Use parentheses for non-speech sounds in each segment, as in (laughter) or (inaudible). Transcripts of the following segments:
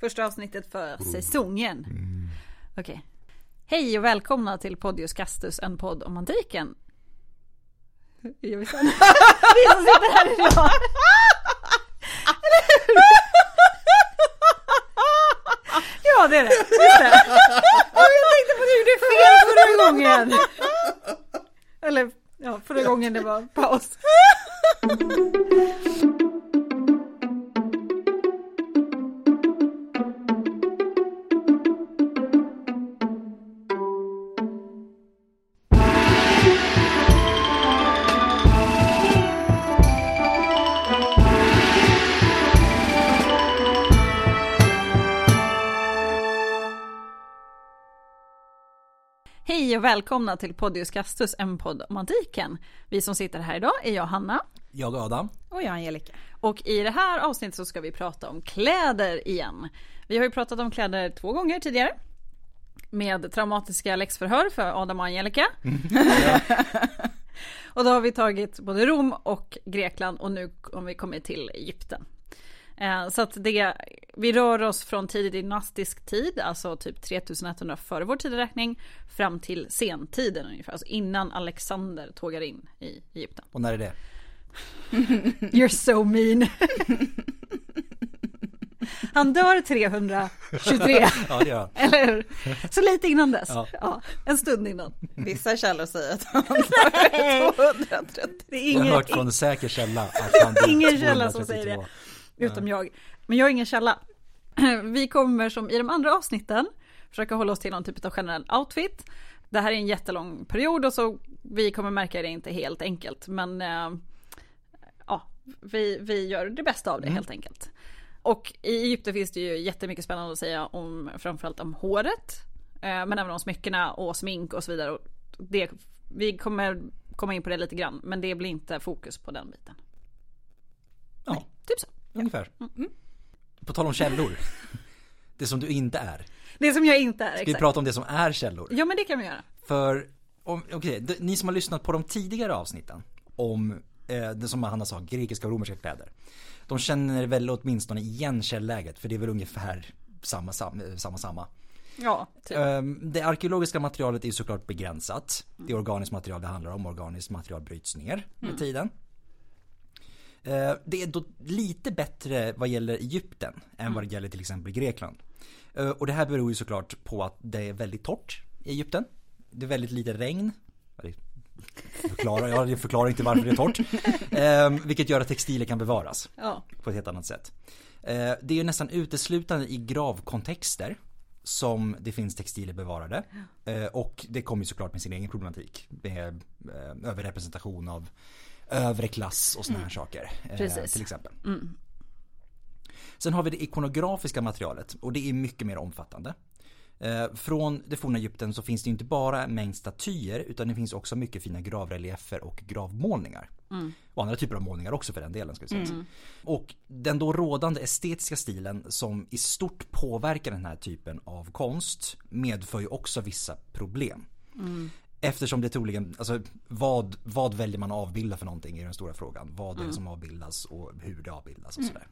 Första avsnittet för säsongen. Okej. Hej och välkomna till Podius Castus, en podd om antiken. (laughs) Vi som sitter här idag. Ja det är det, just det. Ja, Jag tänkte på att du gjorde fel förra gången. Eller ja, förra gången det var paus. Och välkomna till Podius Castus, en podd om antiken. Vi som sitter här idag är jag Hanna. Jag Adam. Och jag Angelica. Och i det här avsnittet så ska vi prata om kläder igen. Vi har ju pratat om kläder två gånger tidigare. Med traumatiska läxförhör för Adam och Angelica. (laughs) och då har vi tagit både Rom och Grekland och nu om vi kommer till Egypten. Eh, Så att det, vi rör oss från tidig dynastisk tid, alltså typ 3100 före vår tideräkning, fram till sentiden ungefär, alltså innan Alexander tågar in i Egypten. Och när är det? (laughs) You're so mean. (laughs) Han dör 323, (laughs) Ja det gör eller hur? Så lite innan dess. Ja. Ja, en stund innan. Vissa källor säger att han dör 230. Det är Jag har ingen, hört från en säker källa att han dog Ingen källa som säger 232. Utom jag. Men jag har ingen källa. (clears throat) Vi kommer som i de andra avsnitten försöka hålla oss till någon typ av generell outfit. Det här är en jättelång period och så vi kommer märka det inte helt enkelt. Men eh, ja, vi, vi gör det bästa av det helt enkelt. Och i Egypten finns det ju jättemycket spännande att säga om framförallt om håret. Eh, men även om smyckena och smink och så vidare. Och det, vi kommer komma in på det lite grann. Men det blir inte fokus på den biten. Ja, Typ så. Ungefär. Mm. På tal om källor. Det som du inte är. Det som jag inte är. Ska vi exakt. prata om det som är källor? Ja men det kan vi göra. För, okej, d- ni som har lyssnat på de tidigare avsnitten om eh, det som Hanna sa, grekiska och romerska kläder. De känner väl åtminstone igen källläget för det är väl ungefär samma, samma, samma, samma. Ja, typ. Ehm, Det arkeologiska materialet är såklart begränsat. Det är organiskt material det handlar om. Organiskt material bryts ner med tiden. Eh, Det är då lite bättre vad gäller Egypten än vad det gäller till exempel Grekland. Eh, Och det här beror ju såklart på att det är väldigt torrt i Egypten. Det är väldigt lite regn. Ja, det Förklarar, inte varför det är torrt. Ehm, Vilket gör att textiler kan bevaras Ja. på ett helt annat sätt. Eh, Det är ju nästan uteslutande i gravkontexter som det finns textiler bevarade. Eh, Och det kommer ju såklart med sin egen problematik. Med eh, överrepresentation av övre klass och såna här saker. eh. Till exempel. Sen har vi det ikonografiska materialet och det är mycket mer omfattande. Eh, Från det forna Egypten så finns det inte bara en mängd statyer utan det finns också mycket fina gravreliefer och gravmålningar. Och andra typer av målningar också för den delen. Ska säga. Och den då rådande estetiska stilen som i stort påverkar den här typen av konst medför ju också vissa problem. Eftersom det troligen, alltså vad, vad väljer man att avbilda för någonting är den stora frågan. Vad är det som avbildas och hur det avbildas och sådär.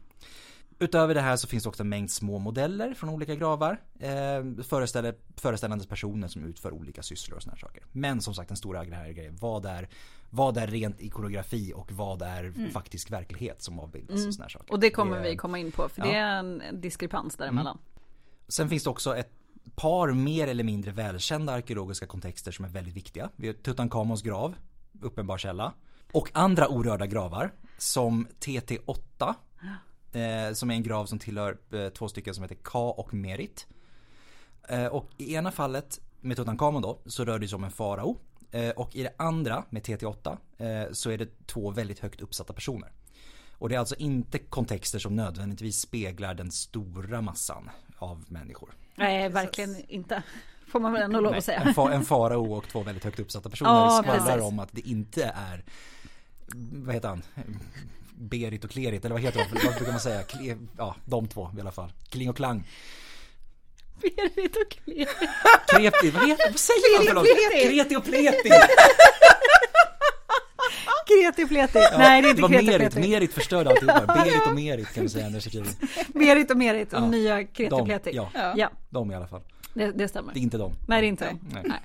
Utöver det här så finns det också en mängd små modeller från olika gravar. Eh, föreställer, föreställandes personer som utför olika sysslor och sådana här saker. Men som sagt den stora här grejen, vad är, vad är rent ikonografi och vad är faktisk verklighet som avbildas och sådana här saker. Och det kommer Det vi komma in på för Ja. det är en diskrepans däremellan. Sen finns det också ett par mer eller mindre välkända arkeologiska kontexter som är väldigt viktiga. Vi har Tutankhamons grav, uppenbar källa. Och andra orörda gravar som TT8. Eh, som är en grav som tillhör eh, två stycken som heter Ka och Merit. Eh, och i ena fallet med Tutankhamon då så rör det sig om en farao. Eh, och i det andra med TT8 eh, så är det två väldigt högt uppsatta personer. Och det är alltså inte kontexter som nödvändigtvis speglar den stora massan av människor. Nej, verkligen inte. Får man väl ändå lov att säga. En, fa, en farao och två väldigt högt uppsatta personer Ja, skvallrar om att det inte är Vad heter han? Berit och Klerit eller vad heter de? Vad brukar man säga? Kle, ja, de två i alla fall. Kling och klang. Berit och Klerit. Kreti, vad heter Vad säger man för något? Kreti och pleti! Kreti pleti. Nej det är det inte var kreti Merit, pleti. Merit förstörde alltihopa. (laughs) Berit och Merit kan vi säga när. Merit (laughs) och Merit och Ja. nya kreti De, pleti. ja, Ja. Ja, de i alla fall. det, det stämmer. Det är inte de. Nej det är inte Nej. de. Nej. Nej.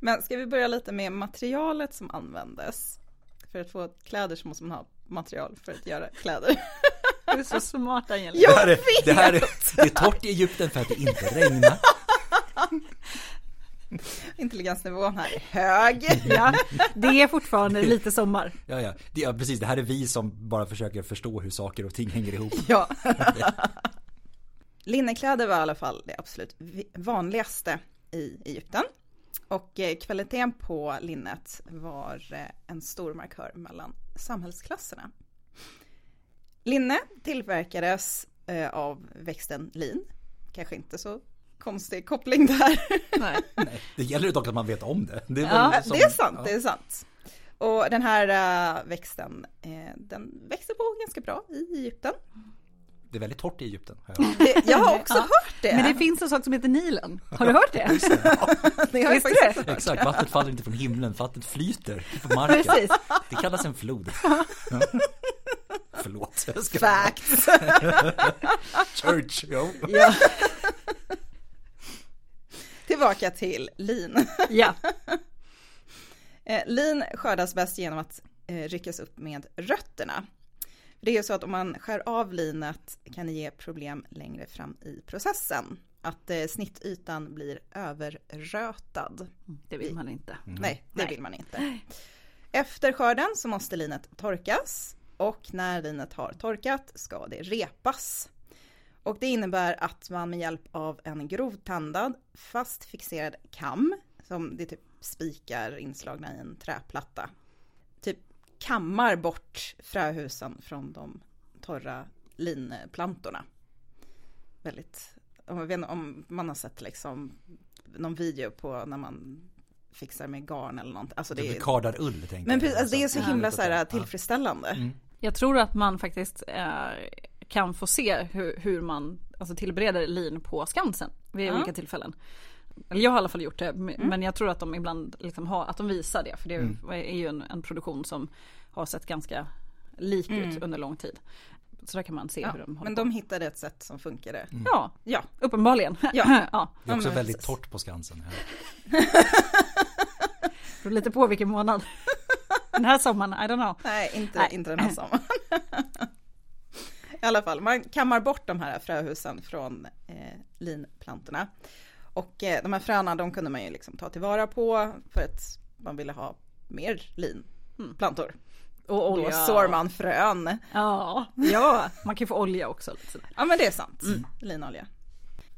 Men ska vi börja lite med materialet som användes? För att få kläder så måste man ha material för att göra kläder. (laughs) Du är så smart Angelica. Det här, är, det här är, det är torrt i Egypten för att det inte regnar. Intelligensnivån här är hög. (laughs) Ja, det är fortfarande lite sommar. Ja, ja. Det, ja, precis. Det här är vi som bara försöker förstå hur saker och ting hänger ihop. Ja. (laughs) Linnekläder var i alla fall det absolut vanligaste i Egypten. Och eh, kvaliteten på linnet var eh, en stor markör mellan samhällsklasserna. Linne tillverkades eh, av växten lin. Kanske inte så konstig koppling där. (laughs) Nej. Nej, det gäller dock att man vet om det. Det är, Ja, som- det är sant, ja. det är sant. Och den här eh, växten, eh, den växer på ganska bra i Egypten. Det är väldigt torrt i Egypten. har jag. (laughs) Det, jag har också Ja. hört det. Men det finns en sak som heter Nilen. Har du hört det? (laughs) det har jag Visste faktiskt du? hört. Exakt, vattnet faller inte från himlen, vattnet flyter på marken. Precis. Det kallas en flod. Ja. Förlåt. Jag ska... Facts. Church, jo. Ja. Tillbaka till lin. (laughs) Ja. (laughs) Eh, lin skördas bäst genom att eh, ryckas upp med rötterna. Det är ju så att om man skär av linet kan det ge problem längre fram i processen. Att eh, snittytan blir överrötad. Det vill man inte. Nej, det Nej. vill man inte. Efter skörden så måste linet torkas och när linet har torkat ska det repas. Och det innebär att man med hjälp av en grovtandad fast fixerad kam, som det är typ spikar inslagna i en träplatta, typ kammar bort fröhusen från de torra linplantorna. Väldigt, jag vet inte om man har sett liksom någon video på när man fixar med garn eller något. Alltså det Det är, kardar ull tänkte men jag. alltså det är så Ja. himla så här, tillfredsställande. Mm. Jag tror att man faktiskt eh, kan få se hur, hur man alltså, tillbereder lin på Skansen vid Ja. olika tillfällen. Eller jag har i alla fall gjort det, m- men jag tror att de ibland liksom har, att de visar det. För det Mm. är ju en, en produktion som har sett ganska lik ut under lång tid. Så där kan man se Ja, hur de håller men på. de hittade ett sätt som funkade. Ja, Ja, uppenbarligen. (laughs) Ja. ja. Det är också men väldigt precis. torrt på Skansen. Här. Det (laughs) beror lite på vilken månad. (laughs) Den här sommaren, I don't know. nej inte, Nej. inte den här sommaren. (laughs) I alla fall, man kammar bort de här fröhusen från eh, linplantorna. Och eh, de här fröna de kunde man ju liksom ta tillvara på för att man ville ha mer linplantor. Och Och då sår man frön. Ja, ja, (laughs) man kan ju få olja också. Lite sådär. Ja men det är sant, linolja.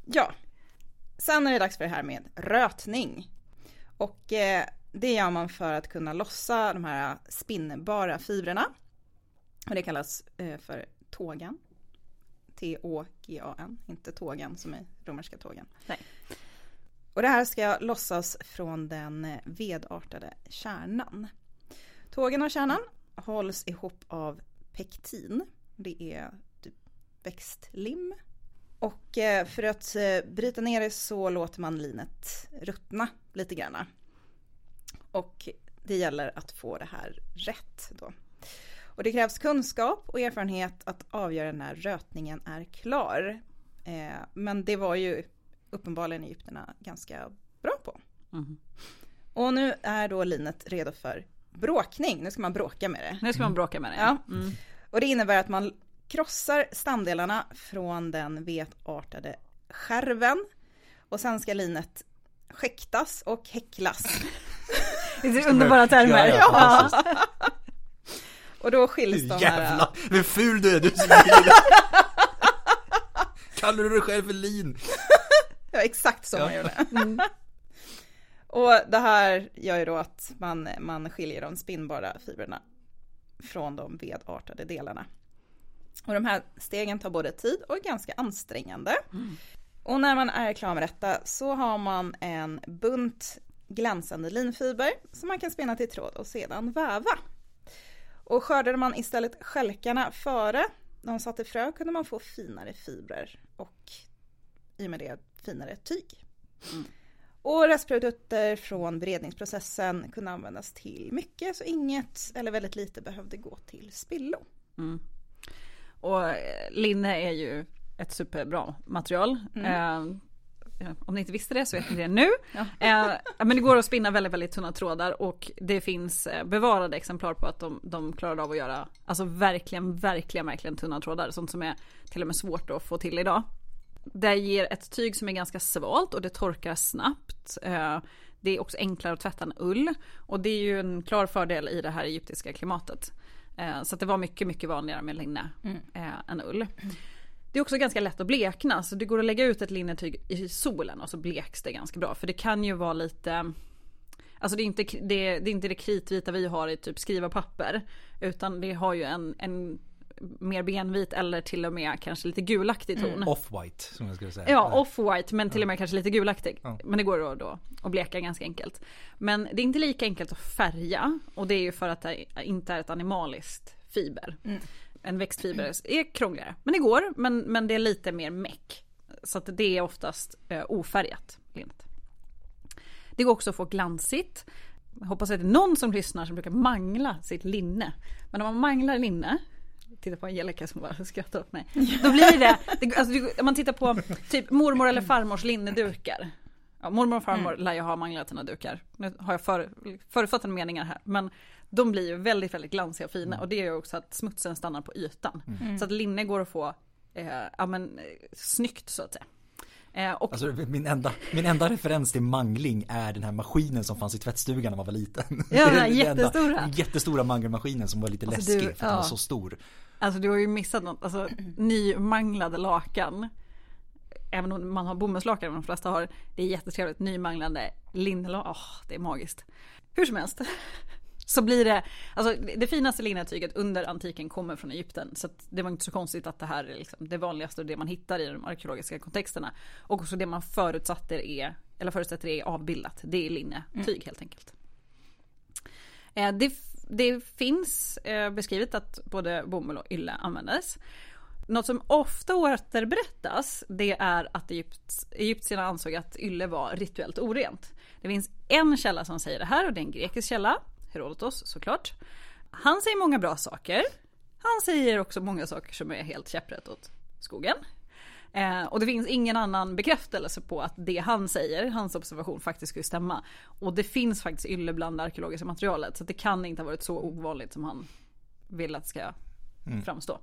Ja, sen är det dags för det här med rötning. Och eh, det gör man för att kunna lossa de här spinnbara fibrerna. Och det kallas eh, för tågan. T-Å-G-A-N, inte tågan som är romerska tågen. Nej. Och det här ska lossas från den vedartade kärnan. Tågen och kärnan hålls ihop av pektin. Det är typ växtlim. Och eh, för att eh, bryta ner det så låter man linet ruttna lite grann. Och det gäller att få det här rätt då. Och det krävs kunskap och erfarenhet att avgöra när rötningen är klar. Eh, men det var ju uppenbarligen egyptierna ganska bra på. Mhm. Och nu är då linet redo för bråkning. Nu ska man bråka med det. Nu ska man bråka med det. Ja. Mm. Och det innebär att man krossar stamdelarna från den vetartade skärven. Och sen ska linet skäktas och häcklas. (laughs) Det är underbara termer. Ja, ja, Ja. Och då skiljs de här... Jävlar, vad ful du är! Du (laughs) Kallar du dig själv för lin? (laughs) Det var exakt så Ja. man gjorde. (laughs) Och det här gör ju då att man, man skiljer de spinnbara fibrerna från de vedartade delarna. Och de här stegen tar både tid och är ganska ansträngande. Och när man är klar med detta så har man en bunt glänsande linfiber som man kan spinna till tråd och sedan väva. Och skördade man istället skälkarna före de satte frö kunde man få finare fibrer och i och med det finare tyg. Och restprodukter från beredningsprocessen kunde användas till mycket, så inget eller väldigt lite behövde gå till spillo. Mm. Och eh, linne är ju ett superbra material. Mm. Eh, om ni inte visste det så vet ni det nu. Ja. (laughs) Eh, men det går att spinna väldigt, väldigt tunna trådar och det finns eh, bevarade exemplar på att de, de klarade av att göra, alltså verkligen, verkligen, verkligen tunna trådar. Sånt som är till och med svårt att få till idag. Det ger ett tyg som är ganska svalt och det torkar snabbt. Eh, det är också enklare att tvätta än ull och det är ju en klar fördel i det här egyptiska klimatet. Så det var mycket, mycket vanligare med linne mm. Än ull. Det är också ganska lätt att blekna så det går att lägga ut ett linnetyg i solen och så bleks det ganska bra. För det kan ju vara lite Alltså det är inte det, det, är inte det kritvita vi har i typ skriva papper. Utan det har ju en, en mer benvit eller till och med kanske lite gulaktig ton. Mm. Off-white som jag skulle säga. Ja, off-white men till och med kanske lite gulaktig. Ja. Men det går då, då att bleka ganska enkelt. Men det är inte lika enkelt att färga och det är ju för att det inte är ett animaliskt fiber än En växtfiber är krångligare. Men det går, men, men det är lite mer meck. Så att det är oftast eh, ofärgat lint. Det går också att få glansigt. Jag hoppas att det är någon som lyssnar som brukar mangla sitt linne. Men om man manglar linne titta på Angelica som bara skrattar åt mig. Då blir det, det alltså, om man tittar på typ mormor eller farmors linnedukar. Ja, mormor och farmor mm. lär ju ha manglat sina dukar. Nu har jag för, förutfattade meningar här. Men de blir ju väldigt, väldigt glansiga och fina. Mm. Och det gör ju också att smutsen stannar på ytan. Mm. Så att linne går att få eh, ja, men, snyggt så att säga. Eh, och... Alltså, min, enda, min enda referens till mangling är den här maskinen som fanns i tvättstugan när man var liten. Ja, (laughs) den här jättestora. Enda, jättestora mangelmaskinen som var lite alltså, läskig du, för att ja. den var så stor. Alltså du har ju missat något, alltså (clears throat) nymanglade lakan. Även om man har bomullslakan, de flesta har, det är jättetrevligt. Nymanglande linnelakan, oh, det är magiskt. Hur som helst. (laughs) Så blir det, alltså det finaste linnetyget under antiken kommer från Egypten. Så det var inte så konstigt att det här är liksom det vanligaste och det man hittar i de arkeologiska kontexterna. Och också det man förutsätter är, eller förutsätter är avbildat. Det är linnetyg mm. helt enkelt. Eh, det det finns eh, beskrivet att både bomull och ylle användes. Något som ofta återberättas det är att Egypt, egyptierna ansåg att ylle var rituellt orent. Det finns en källa som säger det här och det är en grekisk källa, Herodotos såklart. Han säger många bra saker. Han säger också många saker som är helt käpprätt åt skogen. Eh, och det finns ingen annan bekräftelse på att det han säger, hans observation faktiskt skulle stämma. Och det finns faktiskt ylle bland det arkeologiska materialet så det kan inte ha varit så ovanligt som han vill att det ska mm. framstå.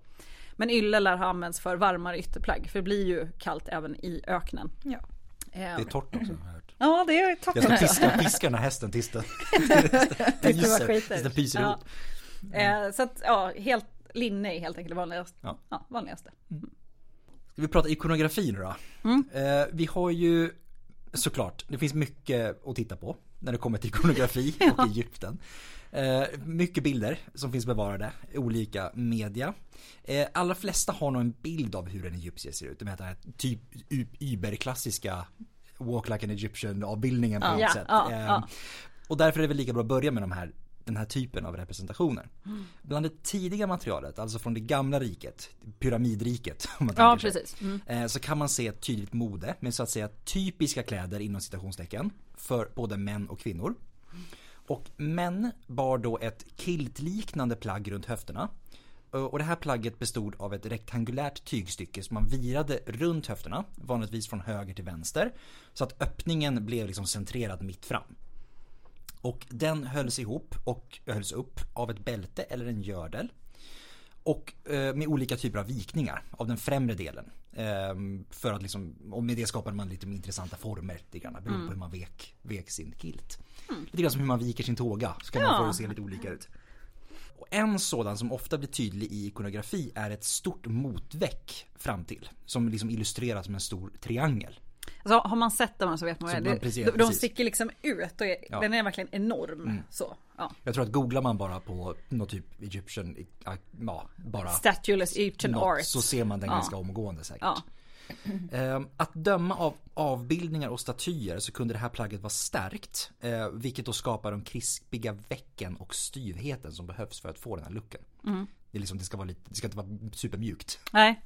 Men ylle lär ha använts för varmare ytterplagg för det blir ju kallt även i öknen. Ja. Det är torrt också har jag hört. Ja det är torrt. Jag ska piska, piska den här hästen tills (laughs) den pyser ihop. Eh, så att ja, helt linne är helt enkelt vanligast, ja. Ja, vanligaste. Mm. Ska vi prata ikonografi nu då? Mm. Eh, vi har ju såklart, det finns mycket att titta på när det kommer till ikonografi (laughs) ja. och Egypten. Eh, mycket bilder som finns bevarade olika media. Eh, allra flesta har nog en bild av hur en egyptier ser ut. De heter typ überklassiska Walk like an Egyptian avbildningen på ja, något ja, sätt. Ja, och därför är det väl lika bra att börja med de här den här typen av representationer. Mm. Bland det tidiga materialet, alltså från det gamla riket, pyramidriket om man ja, precis. Mm. Eh, så kan man se ett tydligt mode med så att säga typiska kläder inom citationstecken för både män och kvinnor. Och män bar då ett kiltliknande plagg runt höfterna. Eh, och det här plagget bestod av ett rektangulärt tygstycke som man virade runt höfterna, vanligtvis från höger till vänster. Så att öppningen blev liksom centrerad mitt fram. Och den hölls ihop och hölls upp av ett bälte eller en gördel. Och eh, med olika typer av vikningar av den främre delen. Eh, för att liksom, och med det skapade man lite intressanta former lite grann, beroende mm. på hur man vek, vek sin kilt. Mm. Lite grann som hur man viker sin tåga, så kan ja. man få det att se lite olika ut. Och en sådan som ofta blir tydlig i ikonografi är ett stort motväck fram till. Som liksom illustreras som en stor triangel. Alltså, har man sett dem så vet man vad det är. De, de sticker liksom ut och är, ja. den är verkligen enorm. Mm. Så, ja. Jag tror att googlar man bara på något typ Egyptian, ja, bara Statueless Egyptian något, art. Så ser man den ja. ganska omgående säkert. Ja. (clears throat) Ehm, att döma av avbildningar och statyer så kunde det här plagget vara stärkt. Eh, vilket då skapar de krispiga vecken och styvheten som behövs för att få den här looken. Mm. Det, är liksom, det, ska vara lite, det ska inte vara supermjukt. Nej,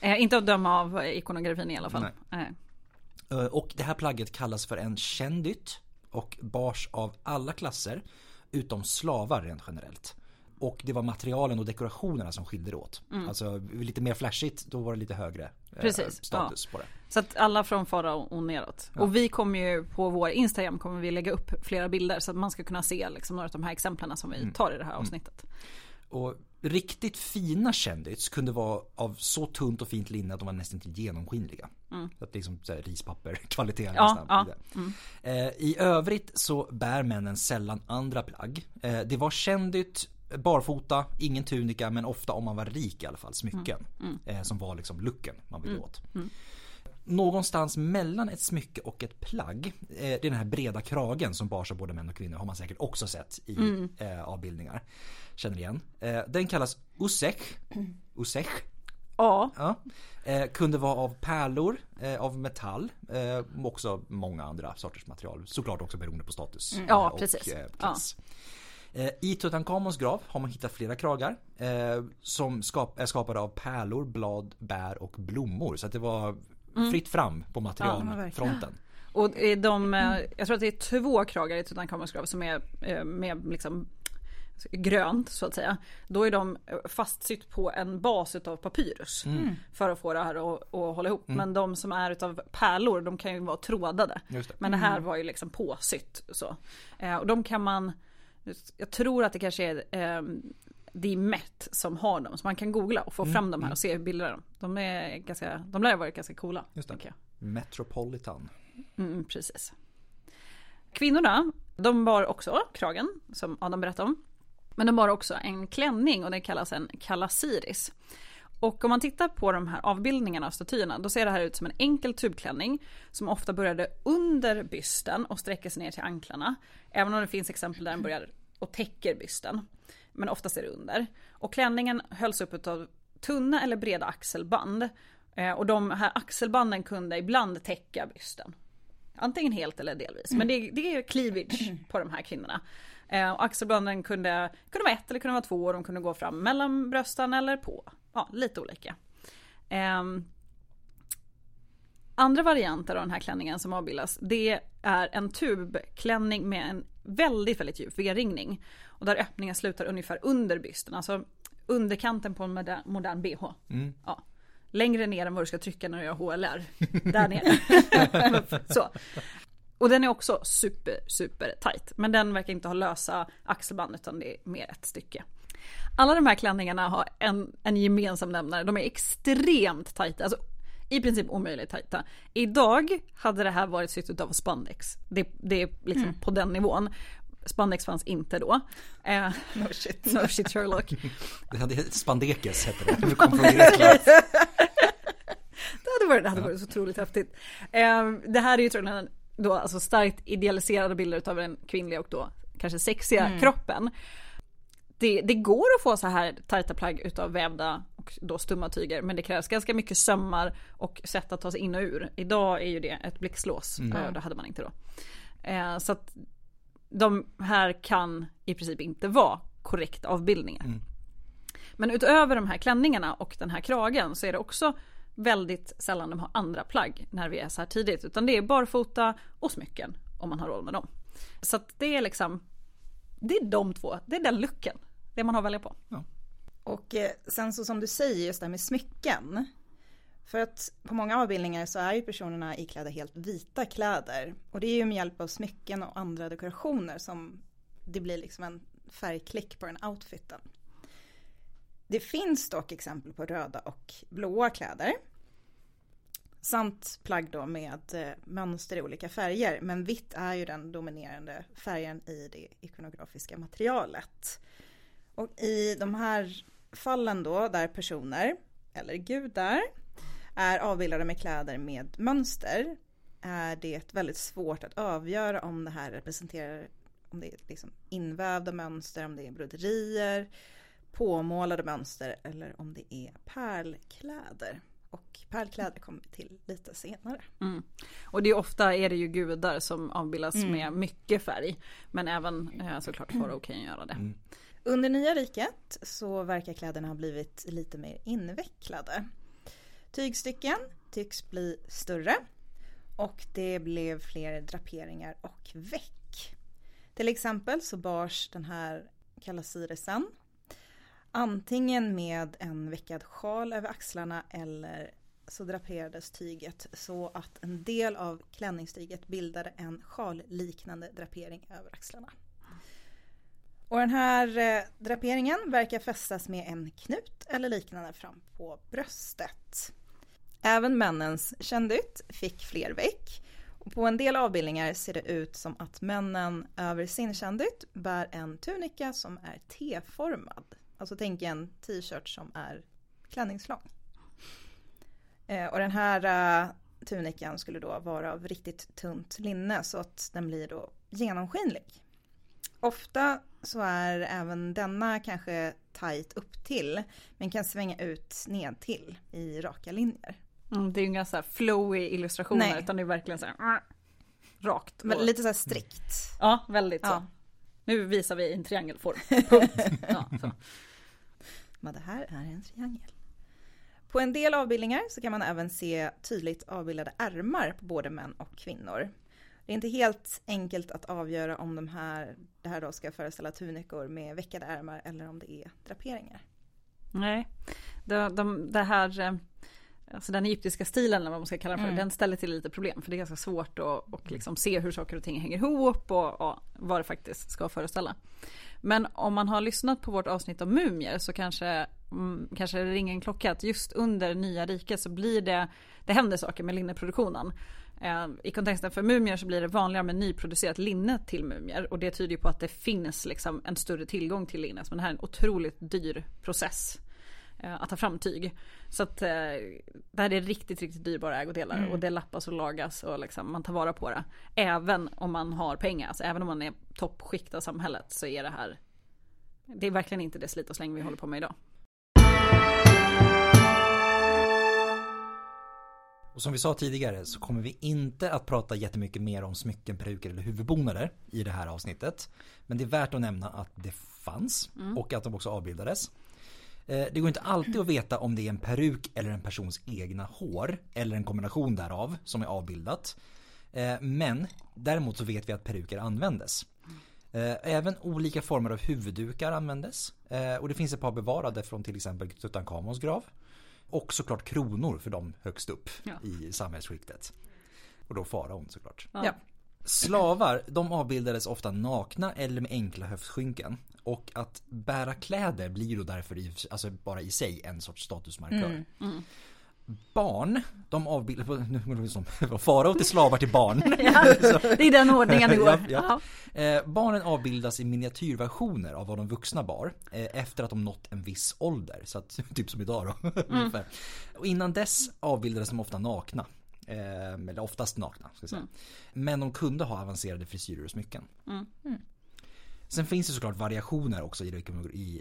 eh, inte att döma av ikonografin i alla fall. Nej. Nej. Eh, Och det här plagget kallas för en kändyt och bars av alla klasser utom slavar rent generellt. Och det var materialen och dekorationerna som skilde åt. Alltså lite mer flashigt, då var det lite högre eh, Precis, status på det. Så att alla från farao och neråt. Och vi kommer ju på vår Instagram kommer vi lägga upp flera bilder så att man ska kunna se liksom några av de här exemplen som vi tar i det här avsnittet. Och riktigt fina kändyts kunde vara av så tunt och fint linne att de var nästan till genomskinliga. Så att det är som så här rispapper-kvalitet (laughs) Mm. Ja, nästan. ja. Eh, I övrigt så bär männen sällan andra plagg. Eh, det var kändyt, barfota, ingen tunika men ofta om man var rik i alla fall, smycken. Mm. Eh, som var liksom looken man ville åt. Någonstans mellan ett smycke och ett plagg, eh, det är den här breda kragen som bars av både män och kvinnor har man säkert också sett i Mm. eh, avbildningar. Känner igen. Eh, den kallas usech. Usech. Ja, Ja. Eh, kunde vara av pärlor, eh, av metall, eh, också många andra sorters material. Såklart också beroende på status Mm. Ja, och precis. klass. Eh, I Tutankhamons grav har man hittat flera kragar som skap är skapade av pärlor, blad, bär och blommor. Så det var Mm. fritt fram på materialfronten. och i de, eh, jag tror att det är två kragar i Tutankhamons grav som är eh, med liksom grönt så att säga. Då är de eh, fastsytt på en bas utav papyrus. För att få det här att, att hålla ihop. Men de som är utav pärlor de kan ju vara trådade. Just det. Men det här var ju liksom påsytt så. Och de kan man, jag tror att det kanske är det är Met som har dem. Så man kan googla och få fram de här och se hur bilder de. De är ganska, de lär varit ganska coola. Just det. jag. Metropolitan. Mm, precis. Kvinnorna, de bar också kragen som Adam berättade om. Men de bar också en klänning och den kallas en kalasiris. Och om man tittar på de här avbildningarna av statyerna då ser det här ut som en enkel tubklänning som ofta började under bysten och sträcker sig ner till anklarna. Även om det finns exempel där den börjar och täcker bysten. Men oftast är det under. Och klänningen hölls upp av tunna eller breda axelband. Eh, Och de här axelbanden kunde ibland täcka bysten. Antingen helt eller delvis. Men det, det är cleavage på de här kvinnorna. Eh, och axelbanden kunde, kunde vara ett eller kunde vara två och de kunde gå fram mellan brösten eller på. Ja, lite olika. Ehm, andra varianter av den här klänningen som avbildas det är en tubklänning med en väldigt, väldigt djup V-ringning. Och där öppningen slutar ungefär under bysten, alltså underkanten på en modern, modern bh. Ja. Längre ner än vad du ska trycka när du gör HLR. (laughs) Där nere. (laughs) Så. Och den är också super, super tight. Men den verkar inte ha lösa axelband utan det är mer ett stycke. Alla de här klänningarna har en, en gemensam nämnare. De är extremt tajta. Alltså i princip omöjligt tajta. Idag hade det här varit sytt av spandex. Det, det är liksom på den nivån. Spandex fanns inte då. Eh, (laughs) No shit. no shit Sherlock. Det hade Spandekes hette det. Nu kom från Grekland. (laughs) Det hade varit, det hade varit så otroligt häftigt. Eh, det här är ju troligen då alltså starkt idealiserade bilder av den kvinnliga och då kanske sexiga kroppen. Det, det går att få så här tajta plagg utav vävda och då stumma tyger men det krävs ganska mycket sömmar och sätt att ta sig in och ur. Idag är ju det ett blixtlås, eh, det hade man inte då. Eh, så att de här kan i princip inte vara korrekt avbildningar. Men utöver de här klänningarna och den här kragen så är det också väldigt sällan de har andra plagg när vi är så här tidigt. Utan det är barfota och smycken om man har råd med dem. Så att det är liksom, det är de två, det är den looken. Det man har att välja på. Och eh, sen så som du säger just det här med smycken. För att på många avbildningar så är ju personerna iklädda helt vita kläder. Och det är ju med hjälp av smycken och andra dekorationer som det blir liksom en färgklick på den outfiten. Det finns dock exempel på röda och blåa kläder. Samt plagg då med eh, mönster i olika färger. Men vitt är ju den dominerande färgen i det ikonografiska materialet. Och i de här fallen då där personer eller gudar är avbildade med kläder med mönster är det väldigt svårt att avgöra om det här representerar om det är liksom invävda mönster, om det är broderier, påmålade mönster eller om det är pärlkläder. Och pärlkläder kommer vi till lite senare. Och det är ofta är det ju gudar som avbildas med mycket färg. Men även eh, såklart farao kan göra det. Under nya riket så verkar kläderna ha blivit lite mer invecklade. Tygstycken tycks bli större Och det blev fler draperingar och väck. Till exempel så bars den här kalasiresen antingen med en veckad sjal över axlarna eller så draperades tyget så att en del av klänningstyget bildade en sjalliknande drapering över axlarna. Och den här eh, draperingen verkar fästas med en knut eller liknande fram på bröstet. Även männens kändytt fick fler veck. Och på en del avbildningar ser det ut som att männen över sin kändytt bär en tunika som är T-formad. Alltså tänk en t-shirt som är klänningslång. Eh, och den här eh, tunikan skulle då vara av riktigt tunt linne så att den blir då genomskinlig. Ofta så är även denna kanske tajt upp till men kan svänga ut ned till i raka linjer. Mm, det är ju inga så här flowy illustrationer Nej. utan det är verkligen så här äh, rakt. Men lite så här strikt. Ja, väldigt så. Ja. Nu visar vi en triangelform. (laughs) Punkt. Ja, så. Men det här är en triangel. På en del avbildningar så kan man även se tydligt avbildade ärmar på både män och kvinnor. Det är inte helt enkelt att avgöra om de här, det här då ska föreställa tunikor med veckade ärmar eller om det är draperingar. Nej, det, de, det här, eh, alltså den egyptiska stilen eller vad man ska kalla den för, Mm. den ställer till lite problem. För det är ganska svårt att och liksom se hur saker och ting hänger ihop och, och vad det faktiskt ska föreställa. Men om man har lyssnat på vårt avsnitt om mumier så kanske, mm, kanske det ringer en klocka att just under nya riket så blir det, det händer saker med linneproduktionen. Eh, I kontexten för mumier så blir det vanligare med nyproducerat linne till mumier och det tyder ju på att det finns liksom en större tillgång till linne. Så det här är en otroligt dyr process eh, att ta fram tyg. Så att eh, det här är riktigt, riktigt dyrbara ägodelar och det lappas och lagas och liksom man tar vara på det. Även om man har pengar, alltså även om man är toppskikt av samhället så är det här det är verkligen inte det slit och släng vi håller på med idag. Och som vi sa tidigare så kommer vi inte att prata jättemycket mer om smycken, peruker eller huvudbonader i det här avsnittet. Men det är värt att nämna att det fanns och att de också avbildades. Eh, Det går inte alltid att veta om det är en peruk eller en persons egna hår eller en kombination därav som är avbildat. Eh, Men däremot så vet vi att peruker användes. Eh, Även olika former av huvuddukar användes. Och det finns ett par bevarade från till exempel Tutankhamons grav. Och såklart kronor för de högst upp Ja. i samhällsskiktet. Och då faraon såklart. Ja. Slavar, de avbildades ofta nakna eller med enkla höftskynken. Och att bära kläder blir då därför i, alltså bara i sig en sorts statusmarkör. Mm. Barn, de avbildades, nu går det som (laughs) farao till slavar till barn. (laughs) Ja, det är den ordningen det går. (laughs) Ja, ja. Eh, barnen avbildas i miniatyrversioner av vad de vuxna bar eh, efter att de nått en viss ålder. Så att, typ som idag då. ungefär. Och innan dess avbildades de ofta nakna. Eh, eller oftast nakna. Ska säga. Men de kunde ha avancerade frisyrer och smycken. Mm. Sen finns det såklart variationer också i det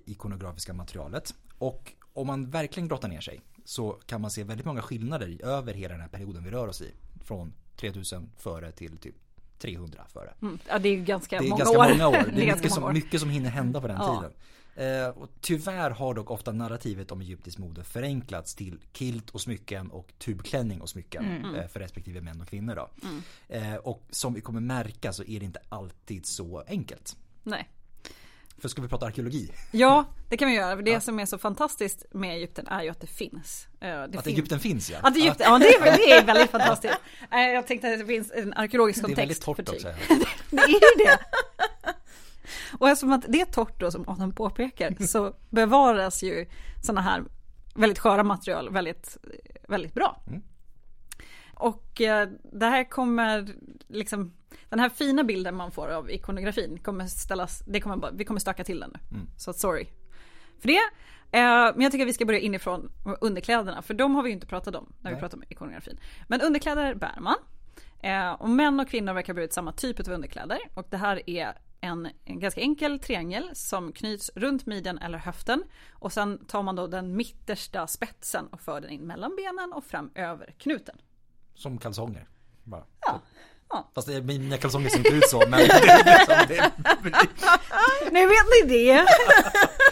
ikonografiska materialet. Och om man verkligen grottar ner sig så kan man se väldigt många skillnader över hela den här perioden vi rör oss i. Från 3000 före till typ 300 före. Mm. ja, det är ju ganska Det är många ganska år. många år. (laughs) Det är ganska mycket som, år. mycket som hinner hända på den Ja. tiden. Eh, och tyvärr har dock ofta narrativet om egyptisk mode förenklats till kilt och smycken och tubklänning och smycken Mm. eh, för respektive män och kvinnor. Då. Eh, och som vi kommer märka så är det inte alltid så enkelt. Nej. För ska vi prata arkeologi? Ja, det kan vi göra. För det som är så fantastiskt med Egypten är ju att det finns. Eh, Det Att finns- Egypten finns ja. Att Egypten, ja det är, det är väldigt fantastiskt. Eh, Jag tänkte att det finns en arkeologisk det är väldigt kontext torrt för tyg. också. (laughs) Det är ju det. Och eftersom att det är torrt då som Adam påpekar (laughs) så bevaras ju sådana här väldigt sköra material väldigt, väldigt bra. Mm. Och eh, det här kommer liksom, den här fina bilden man får av ikonografin kommer ställas, det kommer bara, vi kommer stöka till den nu. Mm. Så sorry för det. Eh, Men jag tycker att vi ska börja inifrån underkläderna, för de har vi ju inte pratat om när vi Nej. pratar om ikonografin. Men underkläder bär man. Eh, Och män och kvinnor verkar bära ut samma typ av underkläder. Och det här är en, en ganska enkel triangel som knyts runt midjan eller höften. Och sen tar man då den mittersta spetsen och för den in mellan benen och fram över knuten. Som kalsonger. Bara. Ja, Ja. Fast det, mina kalsonger ser inte ut så men liksom. Nu vet ni det!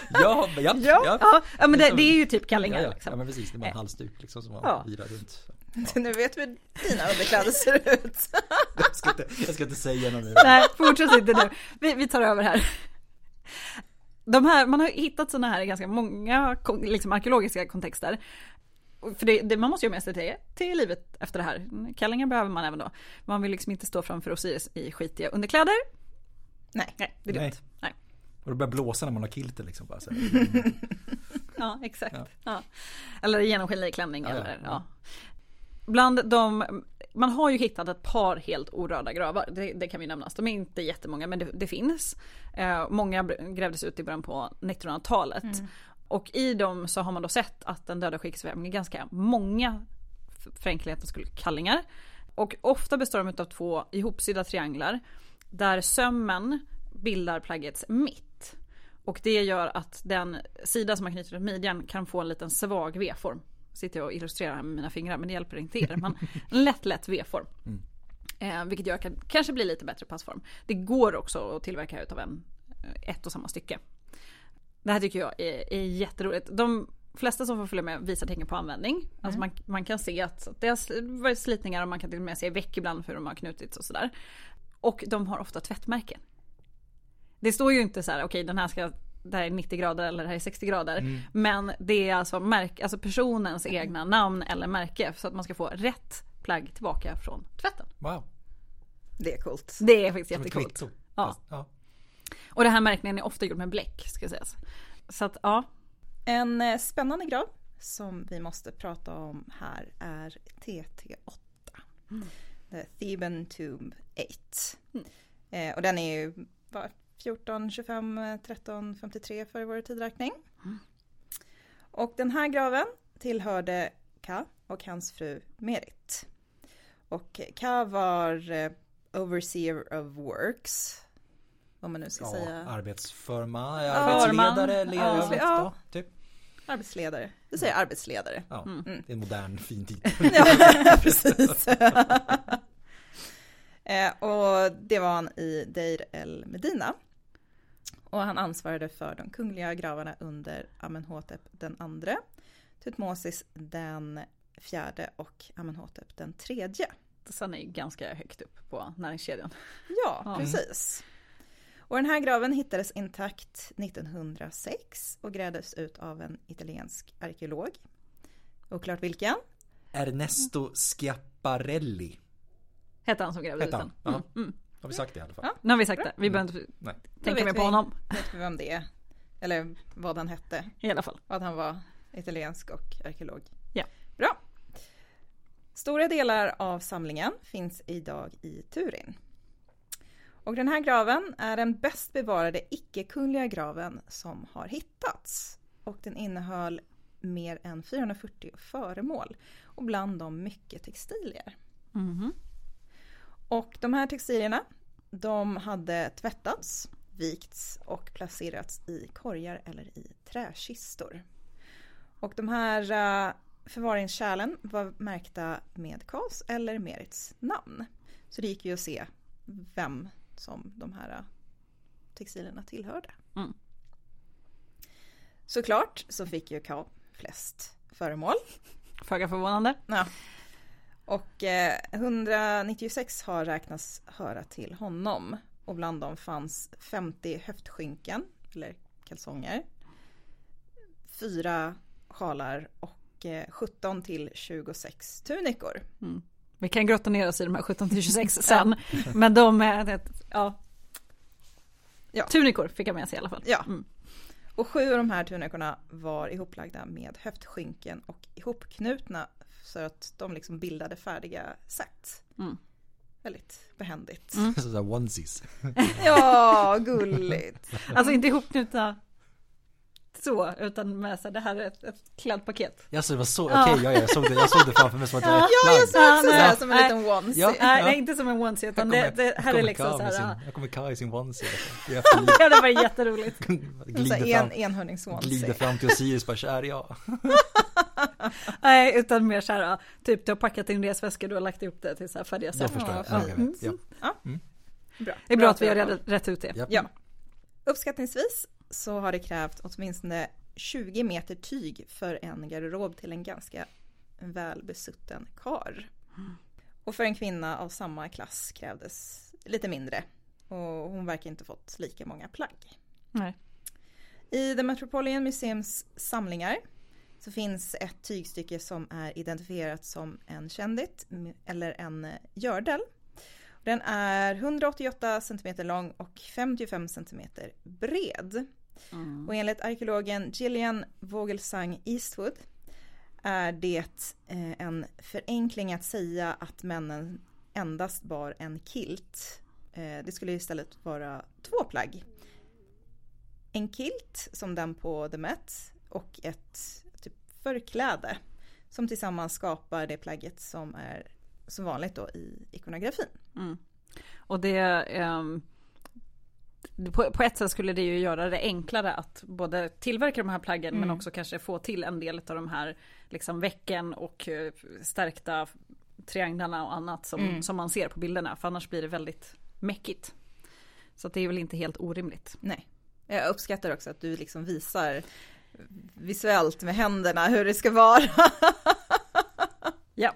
Ja, men ja, Ja, ja. ja men det, det är ju typ ja, kallingar ja, ja liksom. men precis, det är bara en halsduk liksom som man Ja. virar runt. (laughs) Nu vet vi hur dina underkläder ser ut. (laughs) Jag ska inte, jag ska inte säga något nu. Nej, fortsätt inte nu. Vi, vi tar över här. De här, man har hittat sådana här i ganska många liksom, arkeologiska kontexter. För det, det, man måste ju ha med sig till, till livet efter det här. Kallingar behöver man även då. Man vill liksom inte stå framför Osiris i skitiga underkläder. Nej. Nej, det är Nej. dumt. Nej. Och det börjar blåsa när man har kilten liksom bara så. (laughs) Ja, exakt. Ja. Ja. Eller genomskinlig klänning Ja, eller ja. ja. Bland de, man har ju hittat ett par helt orörda gravar, det, det kan vi nämnas. De är inte jättemånga men det, det finns. Eh, många grävdes ut i början på 1900-talet. Och i dem så har man då sett att den döda skicksvävningen är ganska många, för enkelhetens skull, kallingar. Och ofta består de av två ihopsydda trianglar där sömmen bildar plaggets mitt. Och det gör att den sida som man knyter runt midjan kan få en liten svag V-form. Sitter jag och illustrerar med mina fingrar men det hjälper inte er. Men (laughs) en lätt lätt V-form. Eh, vilket gör att det kan kanske bli lite bättre passform. Det går också att tillverka utav en, eh, ett och samma stycke. Det här tycker jag är, är jätteroligt. De flesta som får följa med visar tecken på användning. Alltså man, man kan se att det har varit slitningar och man kan till och med se veck ibland för hur de har knutits och sådär. Och de har ofta tvättmärken. Det står ju inte så här, okej den här ska det här är 90 grader eller det här är 60 grader. Men det är alltså, märk, alltså personens egna namn eller märke så att man ska få rätt plagg tillbaka från tvätten. Wow, Det är coolt. Det är faktiskt som ett jättecoolt. kvitto. Ja. Ja. Och det här märkningen är ofta gjord med bläck ska sägas. Så att ja, En eh, spännande grav som vi måste prata om här är TT8. The Theban Tomb 8. Eh, och den är ju vad, 14, 25, eh, 13, 53 för vår tidräkning. Och den här graven tillhörde Ka och hans fru Merit. Och Ka var eh, Overseer of Works. Om man nu ska Ja, säga arbetsförma, Förman. arbetsledare, ledare, Ja. ja. Ja. typ. arbetsledare. Vi säger arbetsledare. Ja, Mm. det är en modern fin titel. (laughs) Ja, (laughs) precis. (laughs) eh, och det var han i Deir el Medina. Och han ansvarade för de kungliga gravarna under Amenhotep den andre, Tutmosis den fjärde och Amenhotep den tredje. sen är ju ganska högt upp på näringskedjan. Ja, Ja. precis. Och den här graven hittades intakt 1906 och grävdes ut av en italiensk arkeolog. Oklart vilken. Ernesto Schiaparelli. Hette han som grävde ut den. han? Mm, mm. Har vi sagt det i alla fall? Ja. Nu har vi sagt det, vi behöver inte Nej. tänka mer på vi. honom Vet vi vem det är? Eller vad han hette. i alla fall. Och att han var italiensk och arkeolog. Ja. Bra. Stora delar av samlingen finns idag i Turin. Och den här graven är den bäst bevarade icke-kungliga graven som har hittats. Och den innehöll mer än 440 föremål och bland dem mycket textilier. Mhm. Och de här textilierna, de hade tvättats, vikts och placerats i korgar eller i träkistor. Och de här uh, förvaringskärlen var märkta med Kas eller Merits namn. Så det gick ju att se vem som de här uh, textilierna tillhörde. Mm. Såklart så fick ju Ka flest föremål. Föga förvånande. Ja. Och eh, 196 har räknats höra till honom. Och bland dem fanns 50 höftskynken, eller kalsonger. Fyra sjalar och eh, 17 till 26 tunikor. Vi kan grotta ner oss i de här 17 till 26 sen. Men de är, ett- ja. Ja. Tunikor fick jag med sig i alla fall. Ja. Mm. Och sju av de här tunikorna var ihoplagda med höftskynken och ihopknutna så att de liksom bildade färdiga set. Mm. Väldigt behändigt. (laughs) Sådär onesies. Ja, gulligt. Alltså inte ihopknutna så, utan med så här, det här är ett, ett klädpaket. Ja så det var så, Ja. okej ja, jag, såg det, jag såg det framför mig som att det var ett Ja, jag såg också Ja, så här som en liten onesie. Ja. Nej, Ja. nej inte som en onesie utan det, det här är liksom så här. sin, Jag kommer Kai i sin onesie. (laughs) Jag Ja, det var jätteroligt. (laughs) Glider här en fram, enhörningsonesie. glider fram till Osiris bara kär ja. (laughs) Nej, utan mer så här, typ du har packat din resväska, du har lagt upp det till så här färdiga Jag sätt. förstår. Ja, Ja, jag vet. Ja. Bra. Det är bra att vi jag har rätt, rätt ut det. Ja. Ja. Uppskattningsvis så har det krävt åtminstone 20 meter tyg för en garderob till en ganska välbesutten kar. Och för en kvinna av samma klass krävdes lite mindre. Och hon verkar inte fått lika många plagg. Nej. I The Metropolitan Museums samlingar så finns ett tygstycke som är identifierat som en kändit eller en gördel. Den är 188 cm lång och 55 cm bred. Mm. Och enligt arkeologen Gillian Vogelsang Eastwood är det eh, en förenkling att säga att männen endast bar en kilt. Eh, det skulle istället vara två plagg. En kilt som den på The Met och ett typ förkläde som tillsammans skapar det plagget som är så vanligt då i ikonografin. Mm. Och det, um på, på ett sätt skulle det ju göra det enklare att både tillverka de här plaggen men också kanske få till en del av de här liksom vecken och eh, stärkta trianglarna och annat som, som man ser på bilderna. För annars blir det väldigt mäckigt. Så det är väl inte helt orimligt. Nej. Jag uppskattar också att du liksom visar visuellt med händerna hur det ska vara. (laughs) Ja,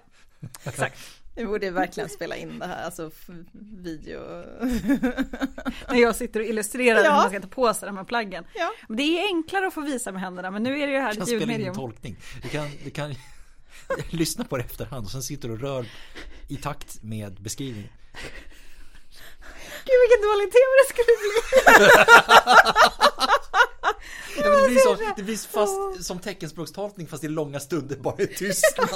exakt. Vi borde verkligen spela in det här, alltså video. (laughs) När jag sitter och illustrerar Ja. hur man ska ta på sig de här plaggen. Ja. Det är enklare att få visa med händerna men nu är det ju här Du kan ett spela in ljudmedium. tolkning. Du kan, du kan (laughs) lyssna på det efterhand och sen sitter du och rör i takt med beskrivningen. Gud vilken dålig tv det skulle bli. (laughs) Ja, men det, blir så, det blir fast som teckenspråkstolkning fast i långa stunder bara i tystnad.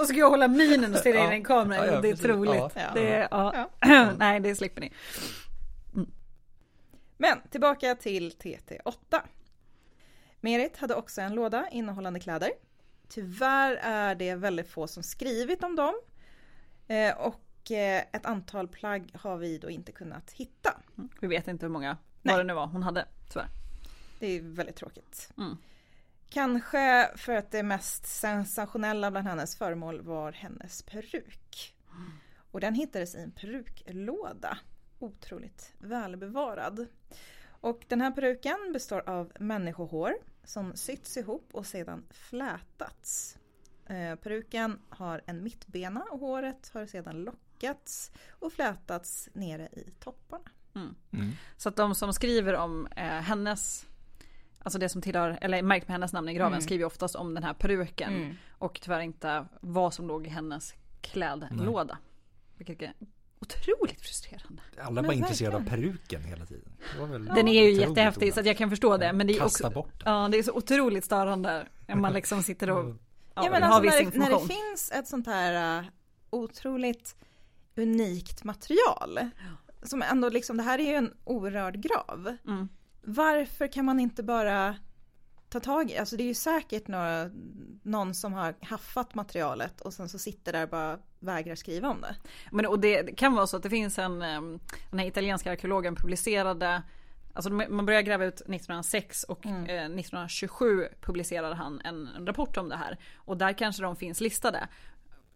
Och så ska jag hålla minen och stirra in i Ja. en kamera. Ja, ja, det är precis. troligt. Ja. Det, ja. (clears throat) Nej, det slipper ni. Men tillbaka till TT8. Merit hade också en låda innehållande kläder. Tyvärr är det väldigt få som skrivit om dem. Eh, Och eh, ett antal plagg har vi då inte kunnat hitta. Vi vet inte hur många, Nej. vad det nu var hon hade, tyvärr. Det är väldigt tråkigt. Mm. Kanske för att det mest sensationella bland hennes föremål var hennes peruk. Och den hittades i en peruklåda. Otroligt välbevarad. Och den här peruken består av människohår som sytts ihop och sedan flätats. Eh, peruken har en mittbena och håret har sedan lockats och flätats nere i topparna. Mm. Så att de som skriver om eh, hennes, alltså det som tillhör, eller märkt med hennes namn i graven, Mm. skriver ju oftast om den här peruken. Mm. Och tyvärr inte vad som låg i hennes klädlåda. Vilket är otroligt frustrerande. Alla Men var intresserade av peruken hela tiden. Det var väl Den är ju otroligt jättehäftig så att jag kan förstå det. Men det är Kasta också, bort den. ja, det är så otroligt störande. När man liksom sitter och Mm. ja, Ja, men har alltså viss när, det, när det finns ett sånt här uh, otroligt unikt material. Som ändå liksom, det här är ju en orörd grav. Mm. Varför kan man inte bara ta tag i, alltså det är ju säkert några, någon som har haffat materialet och sen så sitter där och bara vägrar skriva om det. Men, och det, kan vara så att det finns en, den här italienska arkeologen publicerade Alltså man började gräva ut 1906 och Mm. eh, 1927 publicerade han en, rapport om det här. Och där kanske de finns listade.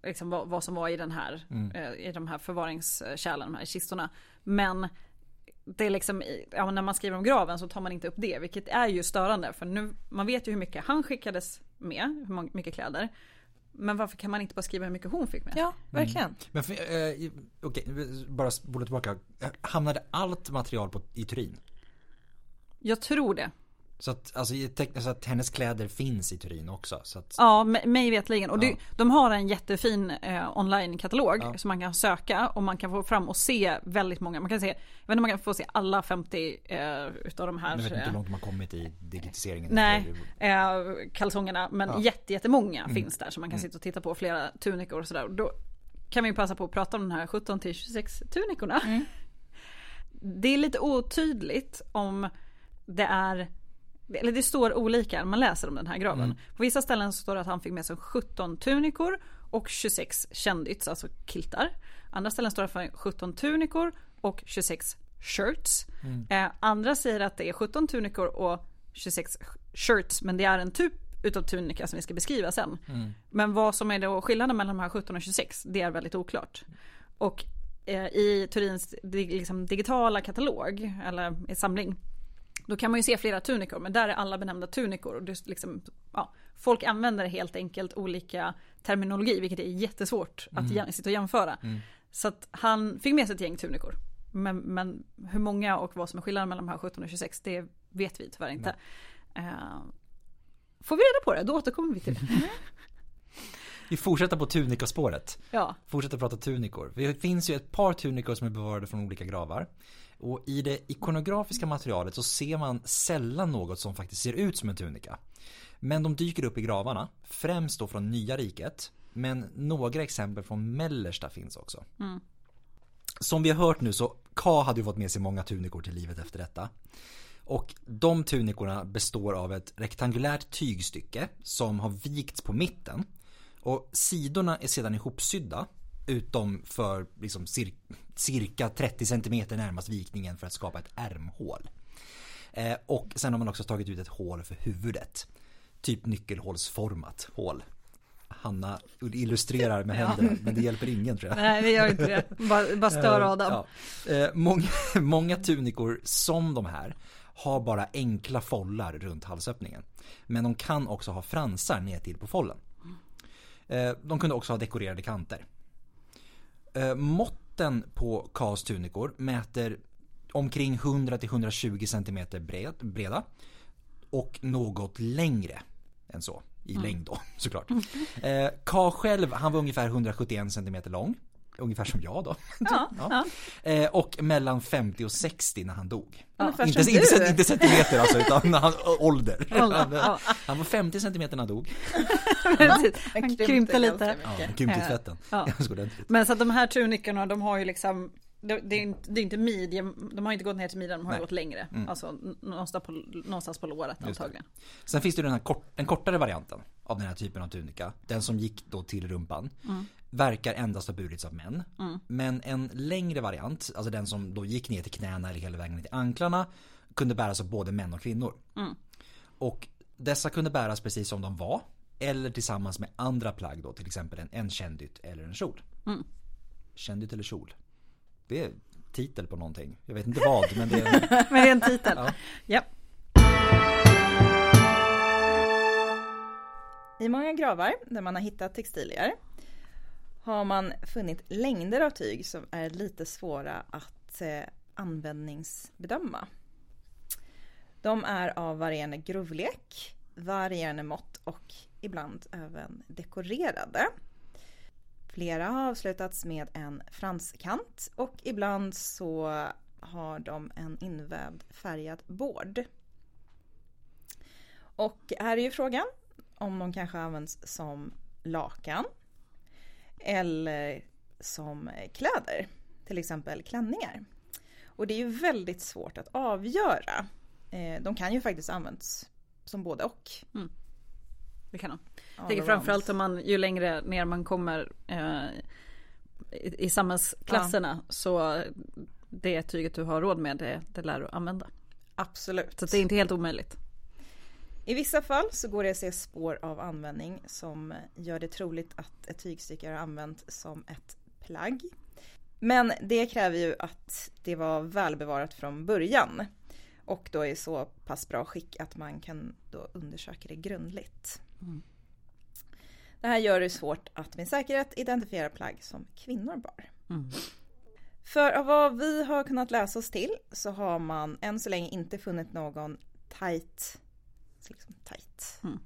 Liksom vad, vad som var i den här, eh, i de här förvaringskärlen, de här kistorna. Men det är liksom, ja, när man skriver om graven så tar man inte upp det, vilket är ju störande. För nu, man vet ju hur mycket han skickades med, hur mycket kläder. Men varför kan man inte bara skriva hur mycket hon fick med? Ja, verkligen. Men för, eh, okej, bara spola tillbaka. Hamnade allt material på, i Turin? Jag tror det. Så att, alltså, så att hennes kläder finns i Turin också. Så att, Ja, mig vetligen. Och det, Ja. de har en jättefin eh, online-katalog Ja. som man kan söka och man kan få fram och se väldigt många. Man kan se, jag vet inte om man kan få se alla 50 eh, utav de här. jag vet inte eh, hur långt man kommit i digitiseringen. Nej, eh, kalsongerna. Men Ja. jätte, jättemånga Mm. finns där som man kan sitta och titta på. Flera tunikor och sådär. Och Då kan vi passa på att prata om de här 17 till 26 tunikorna. Mm. (laughs) Det är lite otydligt om det är eller det står olika när man läser om den här graven. Mm. På vissa ställen så står det att han fick med sig 17 tunikor och 26 kändits, alltså kiltar. Andra ställen står det att han fick 17 tunikor och 26 shirts. Mm. Eh, andra säger att det är 17 tunikor och 26 shirts men det är en typ utav tunika som vi ska beskriva sen. Mm. Men vad som är då skillnaden mellan de här 17 och 26, det är väldigt oklart. Och eh, i Turins liksom, digitala katalog, eller samling, då kan man ju se flera tunikor, men där är alla benämnda tunikor. Och det liksom, ja, folk använder helt enkelt olika terminologi, vilket är jättesvårt att jä- sitta och jämföra. Så att han fick med sig ett gäng tunikor. Men, men hur många och vad som är skillnaden mellan de här 17 och 26, det vet vi tyvärr inte. Eh, får vi reda på det, då återkommer vi till det. (laughs) Vi fortsätter på tunikaspåret. Ja, Fortsätter prata tunikor. Det finns ju ett par tunikor som är bevarade från olika gravar. Och i det ikonografiska materialet så ser man sällan något som faktiskt ser ut som en tunika. Men de dyker upp i gravarna, främst då från Nya riket. Men några exempel från mellersta finns också. Som vi har hört nu så Ka hade ju fått med sig många tunikor till livet efter detta. Och de tunikorna består av ett rektangulärt tygstycke som har vikts på mitten. Och sidorna är sedan ihopsydda utom för liksom cir cirka 30 cm närmast vikningen för att skapa ett ärmhål. Eh, och sen har man också tagit ut ett hål för huvudet. Typ nyckelhålsformat hål. Hanna illustrerar med händerna men det hjälper ingen tror jag. nej vi gör inte det. Bara, bara stör Adam. Ja. Eh, många, (laughs) många tunikor som de här har bara enkla follar runt halsöppningen. Men de kan också ha fransar ner till på follen. Eh, de kunde också ha dekorerade kanter. Eh, måtten på Kas tunikor mäter omkring 100-120 cm bred, breda och något längre än så i längd då (laughs) såklart. Eh, Ka själv han var ungefär 171 cm lång. Ungefär som jag då. (laughs) Ja, ja. Eh, och mellan 50 och 60 när han dog. Ungefär Inte, inte, inte centimeter alltså utan han, ålder. (laughs) Han, ja. han var 50 centimeter när han dog. (laughs) Han krympte lite. Ja, han krympte i Eh, tvätten. ja. Men så att de här tunikorna de har ju liksom det, det, är inte, det är inte midjan, de har inte gått ner till midjan, de har Nej. gått längre. Alltså n- någonstans på, någonstans på låret antagligen. Sen finns det ju den här kort, den kortare varianten av den här typen av tunika. Den som gick då till rumpan. Verkar endast ha burits av män. Men en längre variant, alltså den som då gick ner till knäna eller hela vägen ner till anklarna. Kunde bäras av både män och kvinnor. Och dessa kunde bäras precis som de var. Eller tillsammans med andra plagg då, till exempel en, en kändytt eller en kjol. Kändytt eller kjol? Det är titel på någonting. Jag vet inte vad, men det är... (laughs) Men det är en titel. Ja. ja. I många gravar där man har hittat textilier har man funnit längder av tyg som är lite svåra att eh, användningsbedöma. De är av varierande grovlek, varierande mått och ibland även dekorerade. Flera har avslutats med en franskant och ibland så har de en invävd färgad bård. Och här är ju frågan om de kanske används som lakan eller som kläder, till exempel klänningar. Och det är ju väldigt svårt att avgöra. Eh, De kan ju faktiskt användas som både och. Det kan de. Jag tänker framförallt om man, ju längre ner man kommer eh, i, i samhällsklasserna så det tyget du har råd med det, det lär du använda. Absolut. Så det är inte helt omöjligt. I vissa fall så går det att se spår av användning som gör det troligt att ett tygstycke är använt som ett plagg. Men det kräver ju att det var välbevarat från början och då i så pass bra skick att man kan då undersöka det grundligt. Det här gör det svårt att med säkerhet identifiera plagg som kvinnor bar. För av vad vi har kunnat läsa oss till så har man än så länge inte funnit någon tight liksom tight. Mm.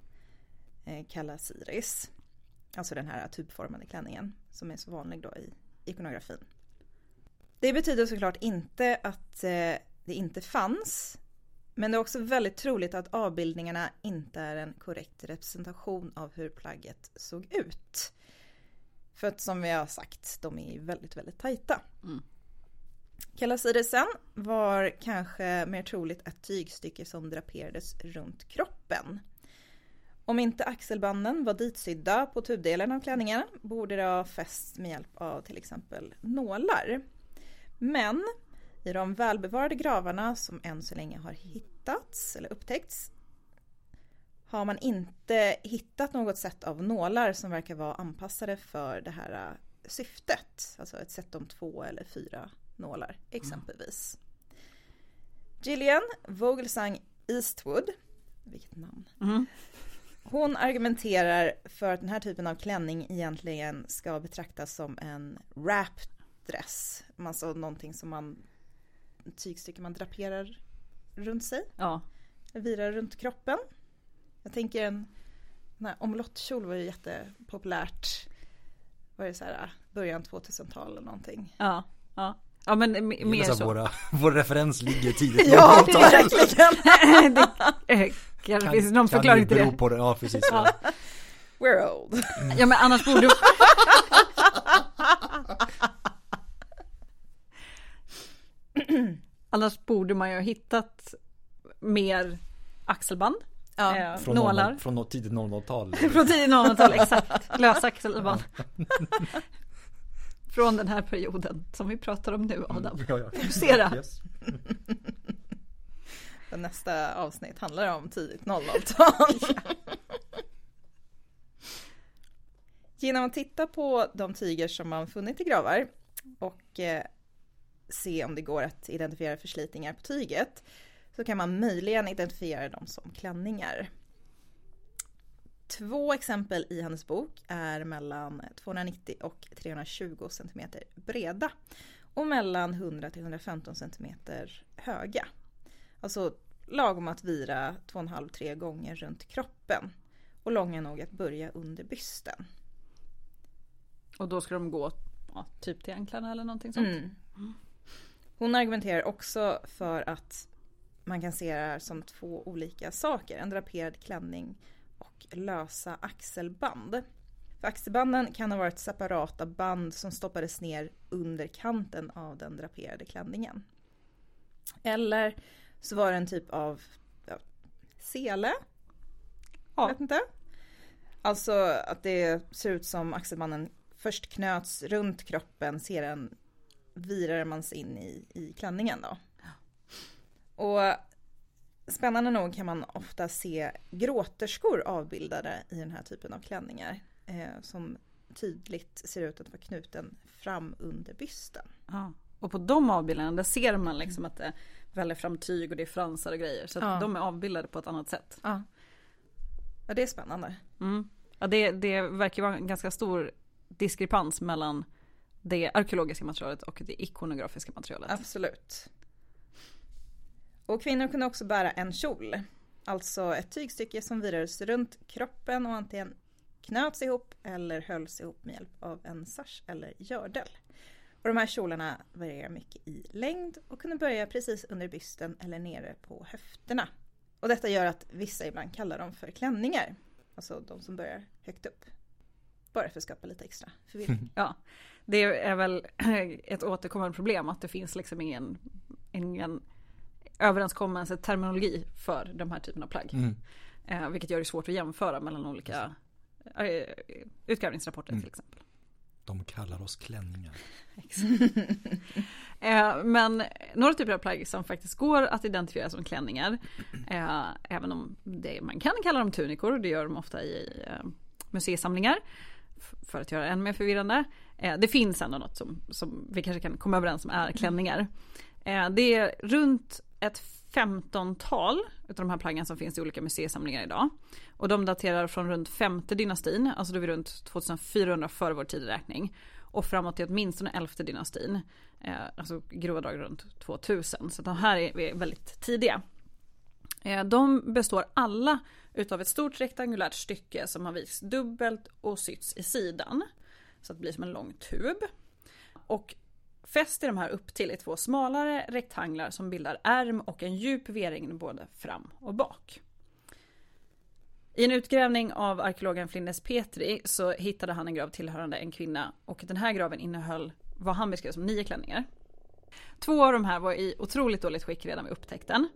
Eh, kalla siris. Alltså den här tubformade klänningen som är så vanlig då i ikonografin. Det betyder såklart inte att eh, det inte fanns. Men det är också väldigt troligt att avbildningarna inte är en korrekt representation av hur plagget såg ut. För att som vi har sagt, de är väldigt, väldigt tajta. Mm. Kalasirisen var kanske mer troligt ett tygstycke som draperades runt kroppen. Om inte axelbanden var ditsydda på tubdelen av klänningen borde det ha fästs med hjälp av till exempel nålar. Men i de välbevarade gravarna som än så länge har hittats eller upptäckts har man inte hittat något sätt av nålar som verkar vara anpassade för det här äh, syftet. Alltså ett set om två eller fyra nålar exempelvis. Gillian Vogelsang Eastwood, vilket namn. Mm. Hon argumenterar för att den här typen av klänning egentligen ska betraktas som en wrapdress. Alltså någonting som man, tygstycke man draperar runt sig, Ja. virar runt kroppen. Jag tänker en, den här omelottkjol var ju jättepopulärt. Var det så här början 2000-tal eller någonting? Ja. Ja. Ja men mer så. så. Våra, (laughs) vår referens ligger tidigt (laughs) Ja, 00-tal. verkligen! (laughs) det eh, kanske finns någon kan förklaring till det. På det. Ja, precis. Ja. We're old. Ja men annars borde Annars borde man ju ha hittat mer axelband, Ja. eh, Från, nålar. 00 från tidigt 00-tal. Från tidigt 00-tal, exakt. Lösa axelband. Från den här perioden som vi pratar om nu Adam. Ja, ja. Fokusera. (laughs) Yes. (laughs) Nästa avsnitt handlar om tidigt 00-tal. Genom (laughs) att titta på de tyger som man funnit i gravar och eh, se om det går att identifiera förslitningar på tyget så kan man möjligen identifiera dem som klänningar. Två exempel i hennes bok är mellan 290 och 320 cm breda och mellan 100 till 115 cm höga. Alltså lagom att vira 2,5-3 gånger runt kroppen och långa nog att börja under bysten. Och då ska de gå ja, typ till anklarna eller någonting sånt. Mm. Hon argumenterar också för att man kan se det här som två olika saker. En draperad klänning och lösa axelband. För axelbanden kan ha varit separata band som stoppades ner under kanten av den draperade klänningen. Eller så var det en typ av ja, sele. Ja. Vet inte. Alltså att det ser ut som axelbanden först knöts runt kroppen, sedan virar man sig in i, i klänningen då. Och spännande nog kan man ofta se gråterskor avbildade i den här typen av klänningar. Eh, som tydligt ser ut att vara knuten fram under bysten. Ja. Och på de avbildningarna där ser man liksom att det väller fram tyg och det är fransar och grejer. Så Ja. de är avbildade på ett annat sätt. Ja. Ja, det är spännande. Mm. Ja, det, det verkar vara en ganska stor diskrepans mellan det arkeologiska materialet och det ikonografiska materialet. Absolut. Och kvinnor kunde också bära en kjol. Alltså ett tygstycke som virades runt kroppen och antingen knöts ihop eller hölls ihop med hjälp av en sash eller gördel. Och de här kjolarna varierar mycket i längd och kunde börja precis under bysten eller nere på höfterna. Och detta gör att vissa ibland kallar dem för klänningar. Alltså de som börjar högt upp. Bara för att skapa lite extra förvirring. (laughs) Ja, det är väl ett återkommande problem att det finns liksom ingen, ingen överenskommelse, terminologi för de här typen av plagg. Mm. Eh, vilket gör det svårt att jämföra mellan olika eh, utgrävningsrapporter Mm. till exempel. De kallar oss klänningar. (laughs) Eh, men några typer av plagg som faktiskt går att identifiera som klänningar, eh, även om det, man kan kalla dem tunikor, det gör de ofta i eh, museisamlingar, för att göra det än mer förvirrande. Eh, det finns ändå något som, som vi kanske kan komma överens om är klänningar. Eh, det är runt ett 15-tal utav de här plaggen som finns i olika museisamlingar idag. Och de daterar från runt femte dynastin, alltså då är vi runt 2400 före vår tideräkning. Och framåt till åtminstone elfte dynastin. Eh, alltså grova drag runt 2000. Så de här är, är väldigt tidiga. Eh, de består alla utav ett stort rektangulärt stycke som har vikts dubbelt och sytts i sidan. Så att det blir som en lång tub. Och fäster de här upp till är två smalare rektanglar som bildar ärm och en djup V-ring både fram och bak. I en utgrävning av arkeologen Flinders Petri så hittade han en grav tillhörande en kvinna och den här graven innehöll vad han beskrev som nio klänningar. Två av de här var i otroligt dåligt skick redan vid upptäckten.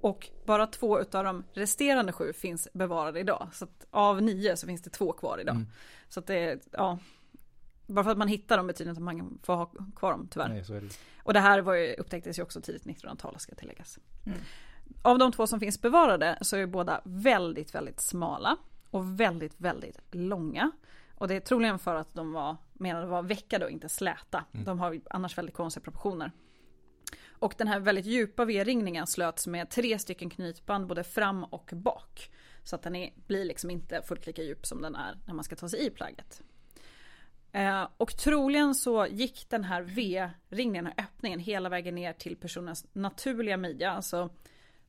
Och bara två utav de resterande sju finns bevarade idag. Så av nio så finns det två kvar idag. Mm. Så att det, ja. Bara för att man hittar dem betyder inte att man får ha kvar dem tyvärr. Nej, så är det. Och det här var ju, upptäcktes ju också tidigt 1900-tal ska tilläggas. Mm. Av de två som finns bevarade så är båda väldigt, väldigt smala och väldigt, väldigt långa. Och det är troligen för att de var menade vara veckade och inte släta. De har annars väldigt konstiga proportioner. Och den här väldigt djupa V-ringningen slöts med tre stycken knytband både fram och bak. Så att den är, blir liksom inte fullt lika djup som den är när man ska ta sig i plagget. Eh, och troligen så gick den här den här öppningen hela vägen ner till personens naturliga midja. Alltså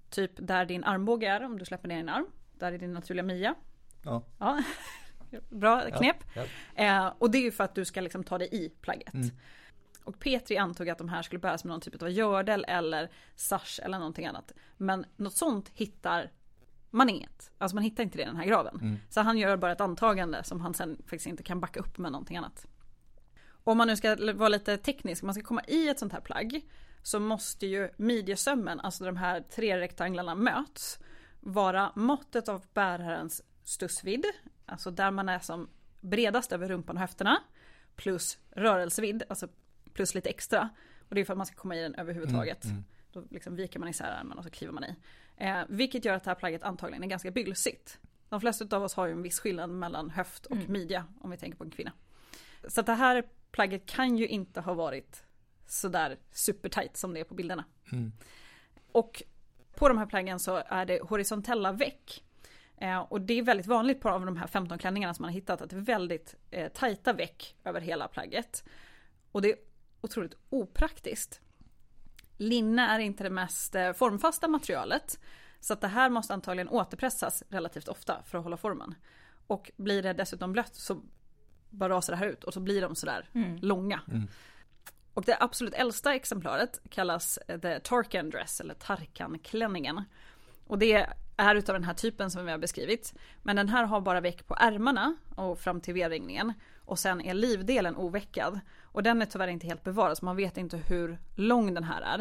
typ där din armbåge är om du släpper ner din arm. Där är din naturliga midja. Ja. Ja. (laughs) Bra knep. Ja. Eh, och det är ju för att du ska liksom ta dig i plagget. Och Petri antog att de här skulle bäras med någon typ av gördel eller sash eller någonting annat. Men något sånt hittar man inget. Alltså man hittar inte det i den här graven. Så han gör bara ett antagande som han sen faktiskt inte kan backa upp med någonting annat. Om man nu ska vara lite teknisk, man ska komma i ett sånt här plagg så måste ju midjesömmen, alltså de här tre rektanglarna möts, vara måttet av bärarens stussvidd, alltså där man är som bredast över rumpan och höfterna, plus rörelsevidd, alltså plus lite extra. Och det är för att man ska komma i den överhuvudtaget. Då liksom viker man isär armen och så kliver man i. Eh, vilket gör att det här plagget antagligen är ganska bylsigt. De flesta av oss har ju en viss skillnad mellan höft och midja om vi tänker på en kvinna. Så det här plagget kan ju inte ha varit sådär supertight som det är på bilderna. Och på de här plaggen så är det horisontella veck. Eh, och det är väldigt vanligt på av de här 15 klänningarna som man har hittat att det är väldigt eh, tajta veck över hela plagget. Och det är otroligt opraktiskt. Linne är inte det mest eh, formfasta materialet. Så att det här måste antagligen återpressas relativt ofta för att hålla formen. Och blir det dessutom blött så bara rasar det här ut och så blir de sådär långa. Och det absolut äldsta exemplaret kallas The Tarkan Dress eller Tarkan-klänningen. Och det är utav den här typen som vi har beskrivit. Men den här har bara veck på ärmarna och fram till V-ringningen. Och sen är livdelen oveckad. Och den är tyvärr inte helt bevarad så man vet inte hur lång den här är.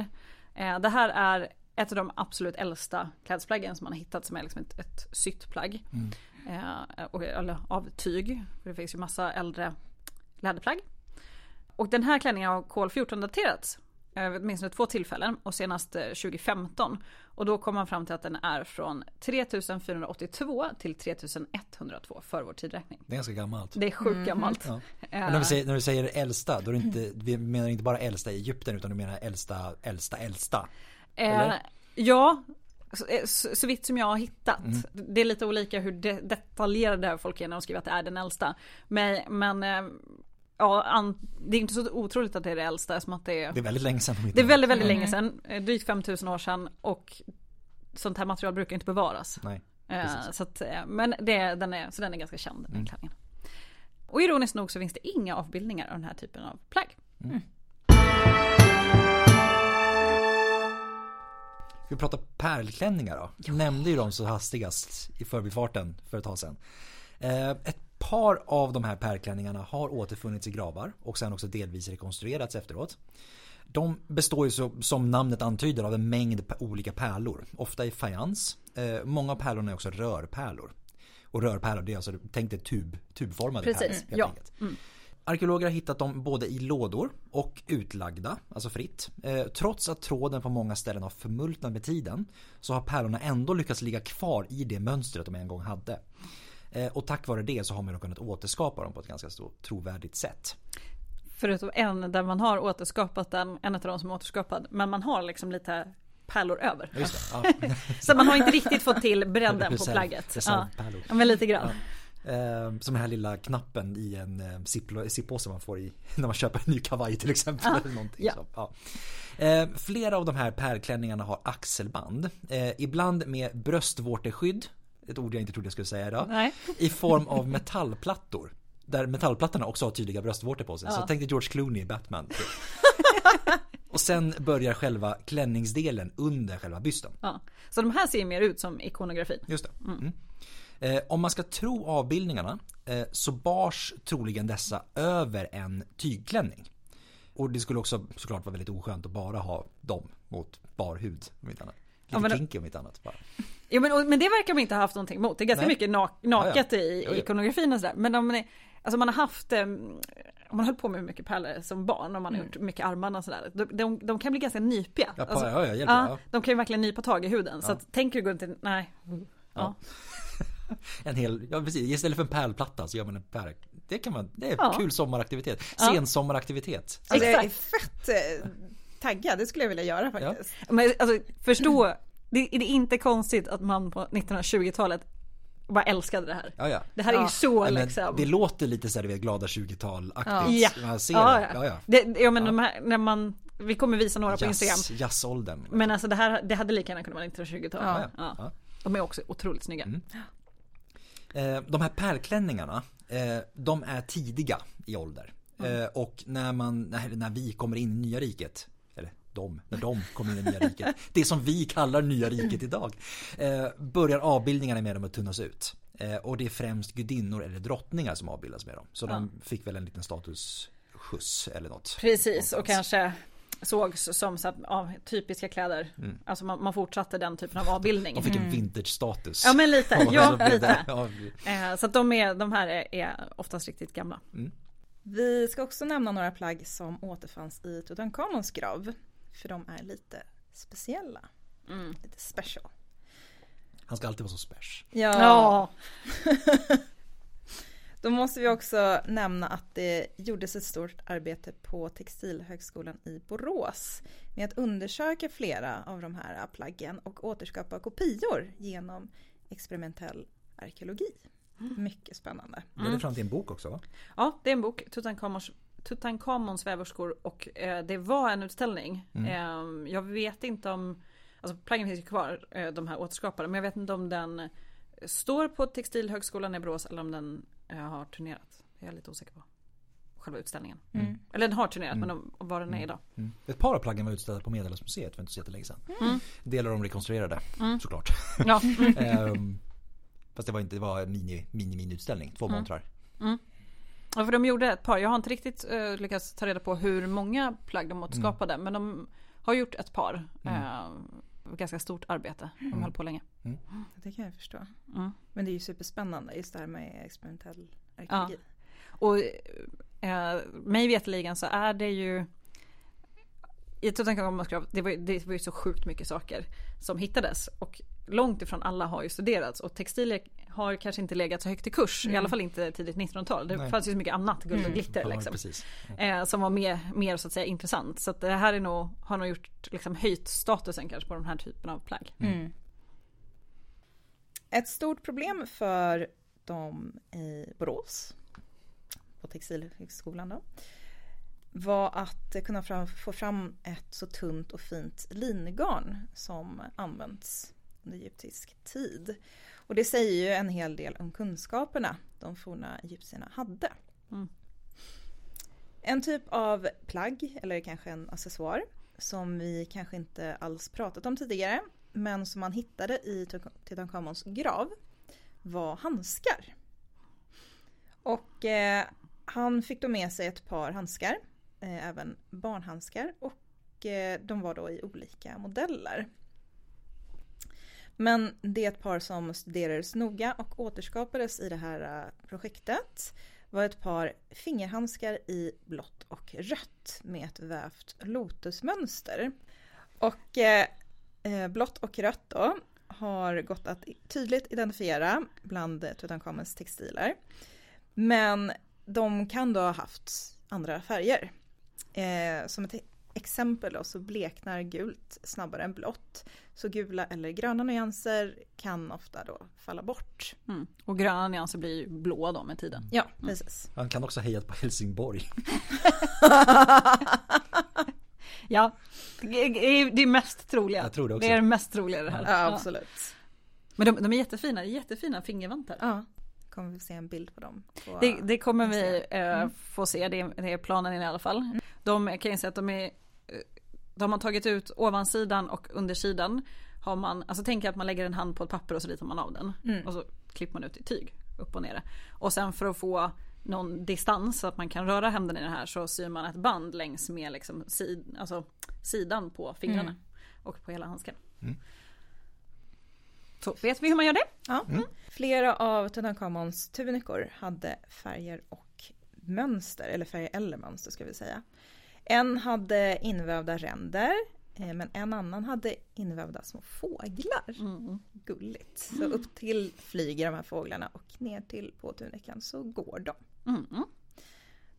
Eh, det här är ett av de absolut äldsta klädesplaggen som man har hittat som är liksom ett, ett sytt plagg. Eh, och, eller av tyg. För det finns ju massa äldre läderplagg. Och den här klänningen har kol 14 daterats. Eh, Åtminstone två tillfällen och senast eh, 2015. Och då kom man fram till att den är från 3482 till 3102 för vår tidräkning. Det är ganska gammalt. Det är sjukt gammalt. Ja. (laughs) Eh, när vi säger, när vi säger äldsta, då är inte, vi menar inte bara äldsta i Egypten utan du menar äldsta, äldsta, äldsta. Eh, Eller? ja, så, eh, så, så vitt som jag har hittat. Mm. Det är lite olika hur de, detaljerade folk är när de skriver att det är den äldsta. Men, men eh, ja, an, det är inte så otroligt att det är det äldsta som att det är Det är väldigt länge sedan de Det är väldigt, väldigt länge sedan. eh, Drygt 5000 år sedan och sånt här material brukar inte bevaras. Nej. Eh, så att, eh, men det, den är, så den är ganska känd den här klänningen. Och ironiskt nog så finns det inga avbildningar av den här typen av plagg. Ska vi prata pärlklänningar då? Jag nämnde ju dem så hastigast i förbifarten för ett tag sedan. Eh, ett par av de här pärlklänningarna har återfunnits i gravar och sen också delvis rekonstruerats efteråt. De består ju så, som namnet antyder av en mängd olika pärlor, ofta i fajans. Eh, många av pärlorna är också rörpärlor. Och rörpärlor, det är alltså, tänk dig tub, tubformade Precis, pärlor. helt ja. enkelt. Arkeologer har hittat dem både i lådor och utlagda, alltså fritt. Eh, trots att tråden på många ställen har förmultnat med tiden så har pärlorna ändå lyckats ligga kvar i det mönstret de en gång hade. Eh, och tack vare det så har man kunnat återskapa dem på ett ganska trovärdigt sätt. Förutom en där man har återskapat den, en av de som är återskapad. Men man har liksom lite pärlor över. Ja. (laughs) Så man har inte riktigt fått till bredden på plagget. Ja. ja, men lite grann. Eh, som den här lilla knappen i en eh, zippåse man får i (laughs) när man köper en ny kavaj till exempel. eller någonting ja. så, ja. Eh, flera av de här pärlklänningarna har axelband. Eh, ibland med bröstvårteskydd. Ett ord jag inte trodde jag skulle säga idag. Nej. I form av metallplattor. Där metallplattorna också har tydliga bröstvårtor på sig. Så Ja. tänk dig George Clooney i Batman. (laughs) Och sen börjar själva klänningsdelen under själva bysten. Ja. Så de här ser mer ut som ikonografi. Just det. Mm. Eh, om man ska tro avbildningarna eh, så bars troligen dessa över en tygklänning. Och det skulle också såklart vara väldigt oskönt att bara ha dem mot bar hud om inte annat. Lite Ja, men- kinky om inte annat. Bara. Ja, men, och- men det verkar man inte ha haft någonting emot. Det är ganska Nej. mycket nak- naket Ja, ja. i, Jo, jo. i ikonografin och sådär. Men om man, är, alltså man har haft, eh, om man höll på med mycket pärlor som barn, om man har gjort mycket armarna och sådär, de, de, de kan bli ganska nypiga. Ja, Alltså, ja, ja, hjälper, ja, de kan ju verkligen nypa tag i huden. Så att, tänker du gå runt i, nej. Ja. (laughs) En hel, ja precis, istället för en pärlplatta så gör man en pärl. Det kan man, det är Ja. kul sommaraktivitet. Ja. Sensommaraktivitet. Alltså jag är fett taggad, det skulle jag vilja göra faktiskt. Men alltså förstå, det, det är inte konstigt att man på 1920-talet bara älskade det här. Ja, ja. Det här är Ja. ju så liksom. Det låter lite så här, vet, glada 20-tal-aktigt. Ja. Ja, det. Ja, ja. Det, ja men de här, när man, vi kommer visa några på Instagram. Jazz, jazzåldern. Men alltså det här, det hade lika gärna kunnat vara 1920-tal. Ja, Ja. ja. Ja. De är också otroligt snygga. Eh, de här pärlklänningarna, eh, de är tidiga i ålder. Eh, och när, man, när, när vi kommer in i nya riket, de, när de kommer in i nya riket, det som vi kallar nya riket idag, eh, börjar avbildningarna med dem att tunnas ut. Eh, och det är främst gudinnor eller drottningar som avbildas med dem. Så de fick väl en liten statusskjuts eller något. Precis, och Någonstans. kanske sågs som så att, ja, typiska kläder. Alltså man, man fortsatte den typen av avbildning. (laughs) De fick en vintage-status. Ja men lite, (laughs) Och så ja lite. ja, Eh, Så att de, är, de här är, är oftast riktigt gamla. Vi ska också nämna några plagg som återfanns i Tutankhamons grav. För de är lite speciella. Lite special. Han ska alltid vara så spärs. Ja, (laughs) Då måste vi också nämna att det gjordes ett stort arbete på Textilhögskolan i Borås med att undersöka flera av de här plaggen och återskapa kopior genom experimentell arkeologi. Mycket spännande. Det ledde fram till en bok också va? ja det är en bok, Tutankhamons, Tutankhamons väverskor och eh, det var en utställning. Eh, jag vet inte om, alltså plaggen finns ju kvar, eh, de här återskapade, men jag vet inte om den står på Textilhögskolan i Borås eller om den eh, har turnerat. Det är jag lite osäker på. Själva utställningen. Eller den har turnerat men om, om var den är idag. Mm. Ett par av plaggen var utställda på Medelhavsmuseet för inte så jättelänge sedan. Delar de rekonstruerade såklart. Ja. (laughs) Ehm, fast det var inte, det var en mini, mini, mini utställning, två montrar. Ja, för de gjorde ett par. Jag har inte riktigt uh, lyckats ta reda på hur många plagg de återskapade. Men de har gjort ett par. Eh, ganska stort arbete. De höll på länge. Det kan jag förstå. Mm. Men det är ju superspännande just det här med experimentell arkeologi. Och eh, mig veterligen så är det ju i Tutankhamons grav, det var, ju- det var ju så sjukt mycket saker som hittades och långt ifrån alla har ju studerats och textilier har kanske inte legat så högt i kurs, i alla fall inte tidigt 1900-tal. Det Nej. fanns ju så mycket annat guld och glitter Ja, liksom. precis. eh, som var mer, mer så att säga intressant. Så att det här är nog, har nog gjort liksom höjt statusen kanske på den här typen av plagg. Ett stort problem för dem i Borås, på Textilhögskolan då, var att kunna fram, få fram ett så tunt och fint lingarn som använts under egyptisk tid. Och det säger ju en hel del om kunskaperna de forna egyptierna hade. Mm. En typ av plagg, eller kanske en accessoar, som vi kanske inte alls pratat om tidigare, men som man hittade i Tutankhamons grav, var handskar. Och eh, han fick då med sig ett par handskar, eh, även barnhandskar, och eh, de var då i olika modeller. Men det är ett par som studerades noga och återskapades i det här äh, projektet var ett par fingerhandskar i blått och rött med ett vävt lotusmönster. Och eh, blått och rött då har gått att tydligt identifiera bland Tutankhamens textiler. Men de kan då ha haft andra färger. Eh, som ett exempel då så bleknar gult snabbare än blått. Så gula eller gröna nyanser kan ofta då falla bort. Mm. Och gröna nyanser blir ju blåa då med tiden. Ja, precis. Han kan också ha hejat på Helsingborg. (laughs) Ja, det är mest troliga. Jag tror det också. Det är det mest troliga det här. Ja, absolut. Men de, de är jättefina, jättefina fingervantar. Ja, kommer vi se en bild på dem. På, Det, det kommer vi eh, få se, det är, det är planen i alla fall. De kan ju säga att de är, eh, de har tagit ut ovansidan och undersidan. Har man, alltså tänk att man lägger en hand på ett papper och så ritar man av den. Och så klipper man ut i tyg, upp och ner. Och sen för att få någon distans så att man kan röra händerna i det här så syr man ett band längs med liksom sid, alltså sidan på fingrarna. Och på hela handsken. Så vet vi hur man gör det? Ja. Flera av Tutankhamons tunikor hade färger och mönster, eller färger eller mönster ska vi säga. En hade invävda ränder, eh, men en annan hade invävda små fåglar. Mm. Gulligt. Så upp till flyger de här fåglarna och ner till på tunikan så går de. Mm.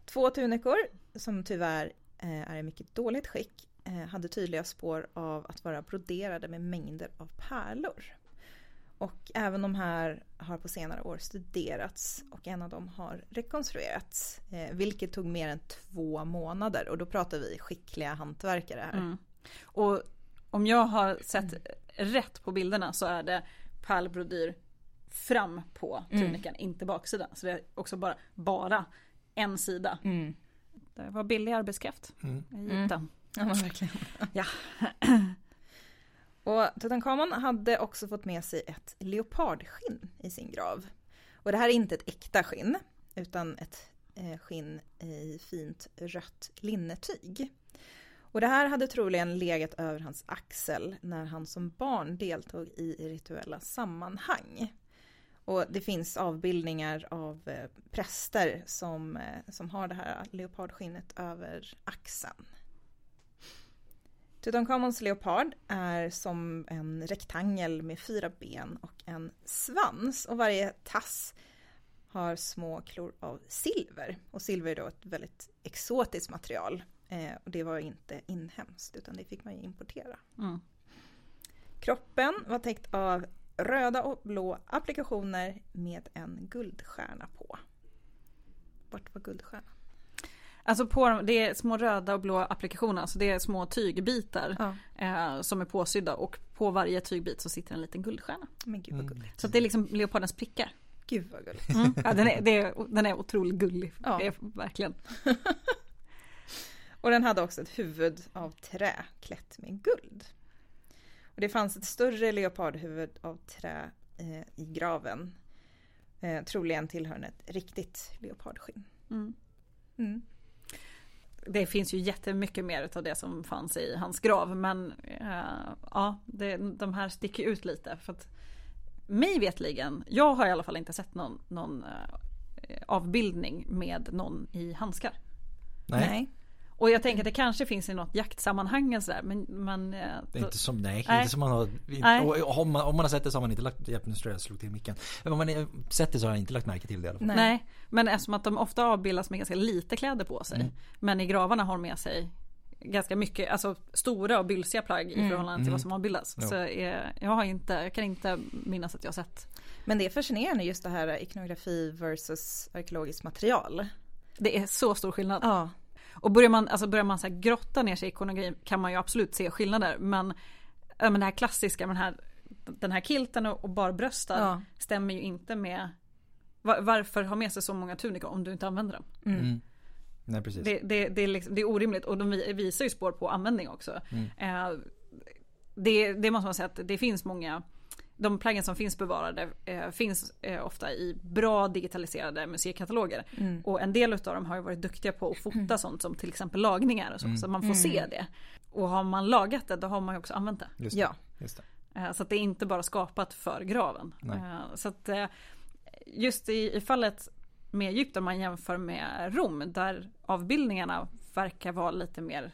Två tunikor som tyvärr eh, är i mycket dåligt skick eh, hade tydliga spår av att vara broderade med mängder av pärlor. Och även de här har på senare år studerats och en av dem har rekonstruerats. Eh, vilket tog mer än två månader och då pratar vi skickliga hantverkare här. Mm. Och om jag har sett rätt på bilderna så är det pärlbrodyr fram på tunikan, inte baksidan. Så det är också bara, bara en sida. Mm. Det var billig arbetskraft Mm. i Egypten. Ja, men verkligen. (laughs) Ja. Och Tutankhamon hade också fått med sig ett leopardskinn i sin grav. Och det här är inte ett äkta skinn, utan ett eh, skinn i fint rött linnetyg. Och det här hade troligen legat över hans axel när han som barn deltog i rituella sammanhang. Och det finns avbildningar av eh, präster som, eh, som har det här leopardskinnet över axeln. Tutankhamons leopard är som en rektangel med fyra ben och en svans och varje tass har små klor av silver. Och silver är då ett väldigt exotiskt material. Eh, och det var inte inhemskt utan det fick man ju importera. Mm. Kroppen var täckt av röda och blå applikationer med en guldstjärna på. Vart var guldstjärnan? Alltså på dem, det är små röda och blå applikationer, alltså det är små tygbitar Ja, eh, som är påsydda och på varje tygbit så sitter en liten guldstjärna. men gud vad Mm. gulligt. Så att det är liksom leopardens prickar. Gud vad gulligt. Mm. Ja, den, är, det är, den är otroligt gullig, Ja. det är, verkligen. (laughs) Och den hade också ett huvud av trä klätt med guld. Och det fanns ett större leopardhuvud av trä eh, i graven. Eh, troligen tillhörande ett riktigt leopardskinn. Mm. Mm. Det finns ju jättemycket mer av det som fanns i hans grav men eh, ja, det, de här sticker ut lite. För att mig vetligen, jag har i alla fall inte sett någon, någon eh, avbildning med någon i handskar. Nej, Och jag tänker att det kanske finns i något jaktsammanhang sådär men, men eh, det är inte som, nej, Nej. inte som man har, Nej. och, och, om, man, om man har sett det så har man inte lagt, hjälp nu jag jag slog till micken. Men om man har sett det så har jag inte lagt märke till det i alla fall. Nej. Nej. men eftersom att de ofta avbildas med ganska lite kläder på sig. Mm. Men i gravarna har de med sig ganska mycket, alltså stora och bylsiga plagg i förhållande till Mm. vad som avbildas. Jo. Så jag har inte, jag kan inte minnas att jag har sett. Men det är fascinerande just det här ikonografi versus arkeologiskt material. Det är så stor skillnad. Ja, Och börjar man, alltså börjar man så här grotta ner sig i ikonografi kan man ju absolut se skillnader. Men, men det här klassiska, men här, den här kilten och, och barbröstad Ja. stämmer ju inte med var, varför ha med sig så många tunika om du inte använder dem? Mm. Nej precis. Det, det, det, är liksom, det är orimligt och de vi- visar ju spår på användning också. Mm. Eh, det, det måste man säga att det finns många de plaggen som finns bevarade eh, finns eh, ofta i bra digitaliserade museikataloger. Mm. Och en del av dem har ju varit duktiga på att fota sånt som till exempel lagningar och så, så man får se det. Och har man lagat det då har man ju också använt det. Just det. ja. Just det. Eh, Så att det är inte bara skapat för graven. Eh, Så att eh, just i, i fallet med Egypten man jämför med Rom där avbildningarna verkar vara lite mer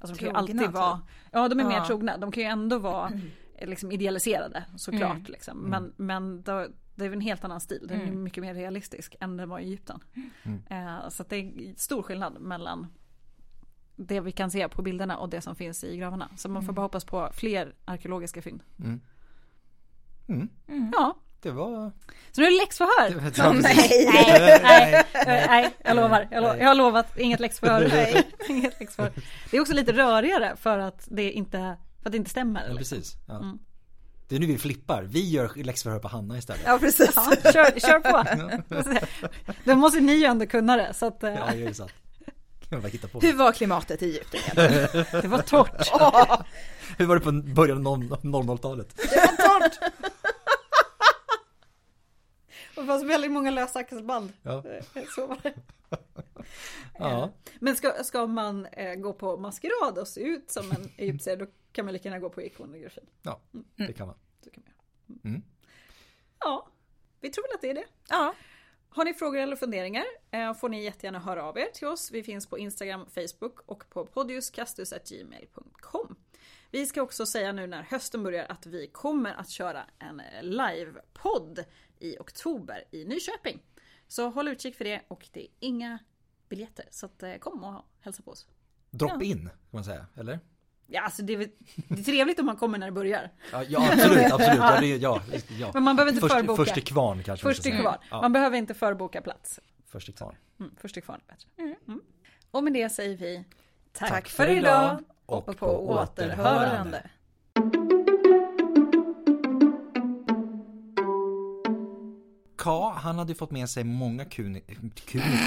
Alltså de kan ju Trogna, alltid vara, ja de är mer Ja. trogna, de kan ju ändå vara (clears throat) liksom idealiserade såklart Mm. liksom. Men, men då, det är en helt annan stil, den är Mm. mycket mer realistisk än den var i Egypten. Mm. Eh, Så att det är stor skillnad mellan det vi kan se på bilderna och det som finns i gravarna. Så man får Mm. bara hoppas på fler arkeologiska fynd. Mm. Mm. Ja, Det var... så nu är det läxförhör. Det var nej. (laughs) Nej, nej, nej, nej, jag lovar. Jag, lo- jag har lovat, inget läxförhör. (laughs) Nej. (laughs) inget läxförhör. Det är också lite rörigare för att det inte, för att det inte stämmer. Ja, liksom. precis. Ja. Mm. Det är nu vi flippar. Vi gör läxförhör på Hanna istället. ja precis. Ja, kör, kör på. (laughs) Då måste ni ju ändå kunna det. Så att, eh, Ja, det är sant. Hur var klimatet i Egypten det var torrt. (laughs) Hur var det på början av 00-talet? det var torrt! Det fanns väldigt många lösa axelband. Ja. Så var det. (laughs) Ja. Men ska, ska man eh, gå på maskerad och se ut som en (laughs) egyptier då kan man lika gärna gå på ikonografi. ja, det kan man. Så kan man göra. Mm. Ja, vi tror väl att det är det. Ja, Har ni frågor eller funderingar eh, får ni jättegärna höra av er till oss. Vi finns på Instagram, Facebook och på podiuskastus.gmail.com. Vi ska också säga nu när hösten börjar att vi kommer att köra en livepodd i oktober i Nyköping. Så håll utkik för det och det är inga biljetter. Så att, eh, kom och hälsa på oss. Drop in, kan man säga, eller? Ja, alltså det är, det är trevligt om man kommer när det börjar. Ja, ja absolut, absolut. Ja, det, ja, ja. Men man behöver inte först, förboka. Först till kvarn kanske Först till kvarn. Ja, Man behöver inte förboka plats. först till kvarn. Mm, först till kvarn är bättre. Mm. Och med det säger vi tack, Tack för idag och, på på återhörande. Ka, han hade ju fått med sig många kuni... kuni (laughs)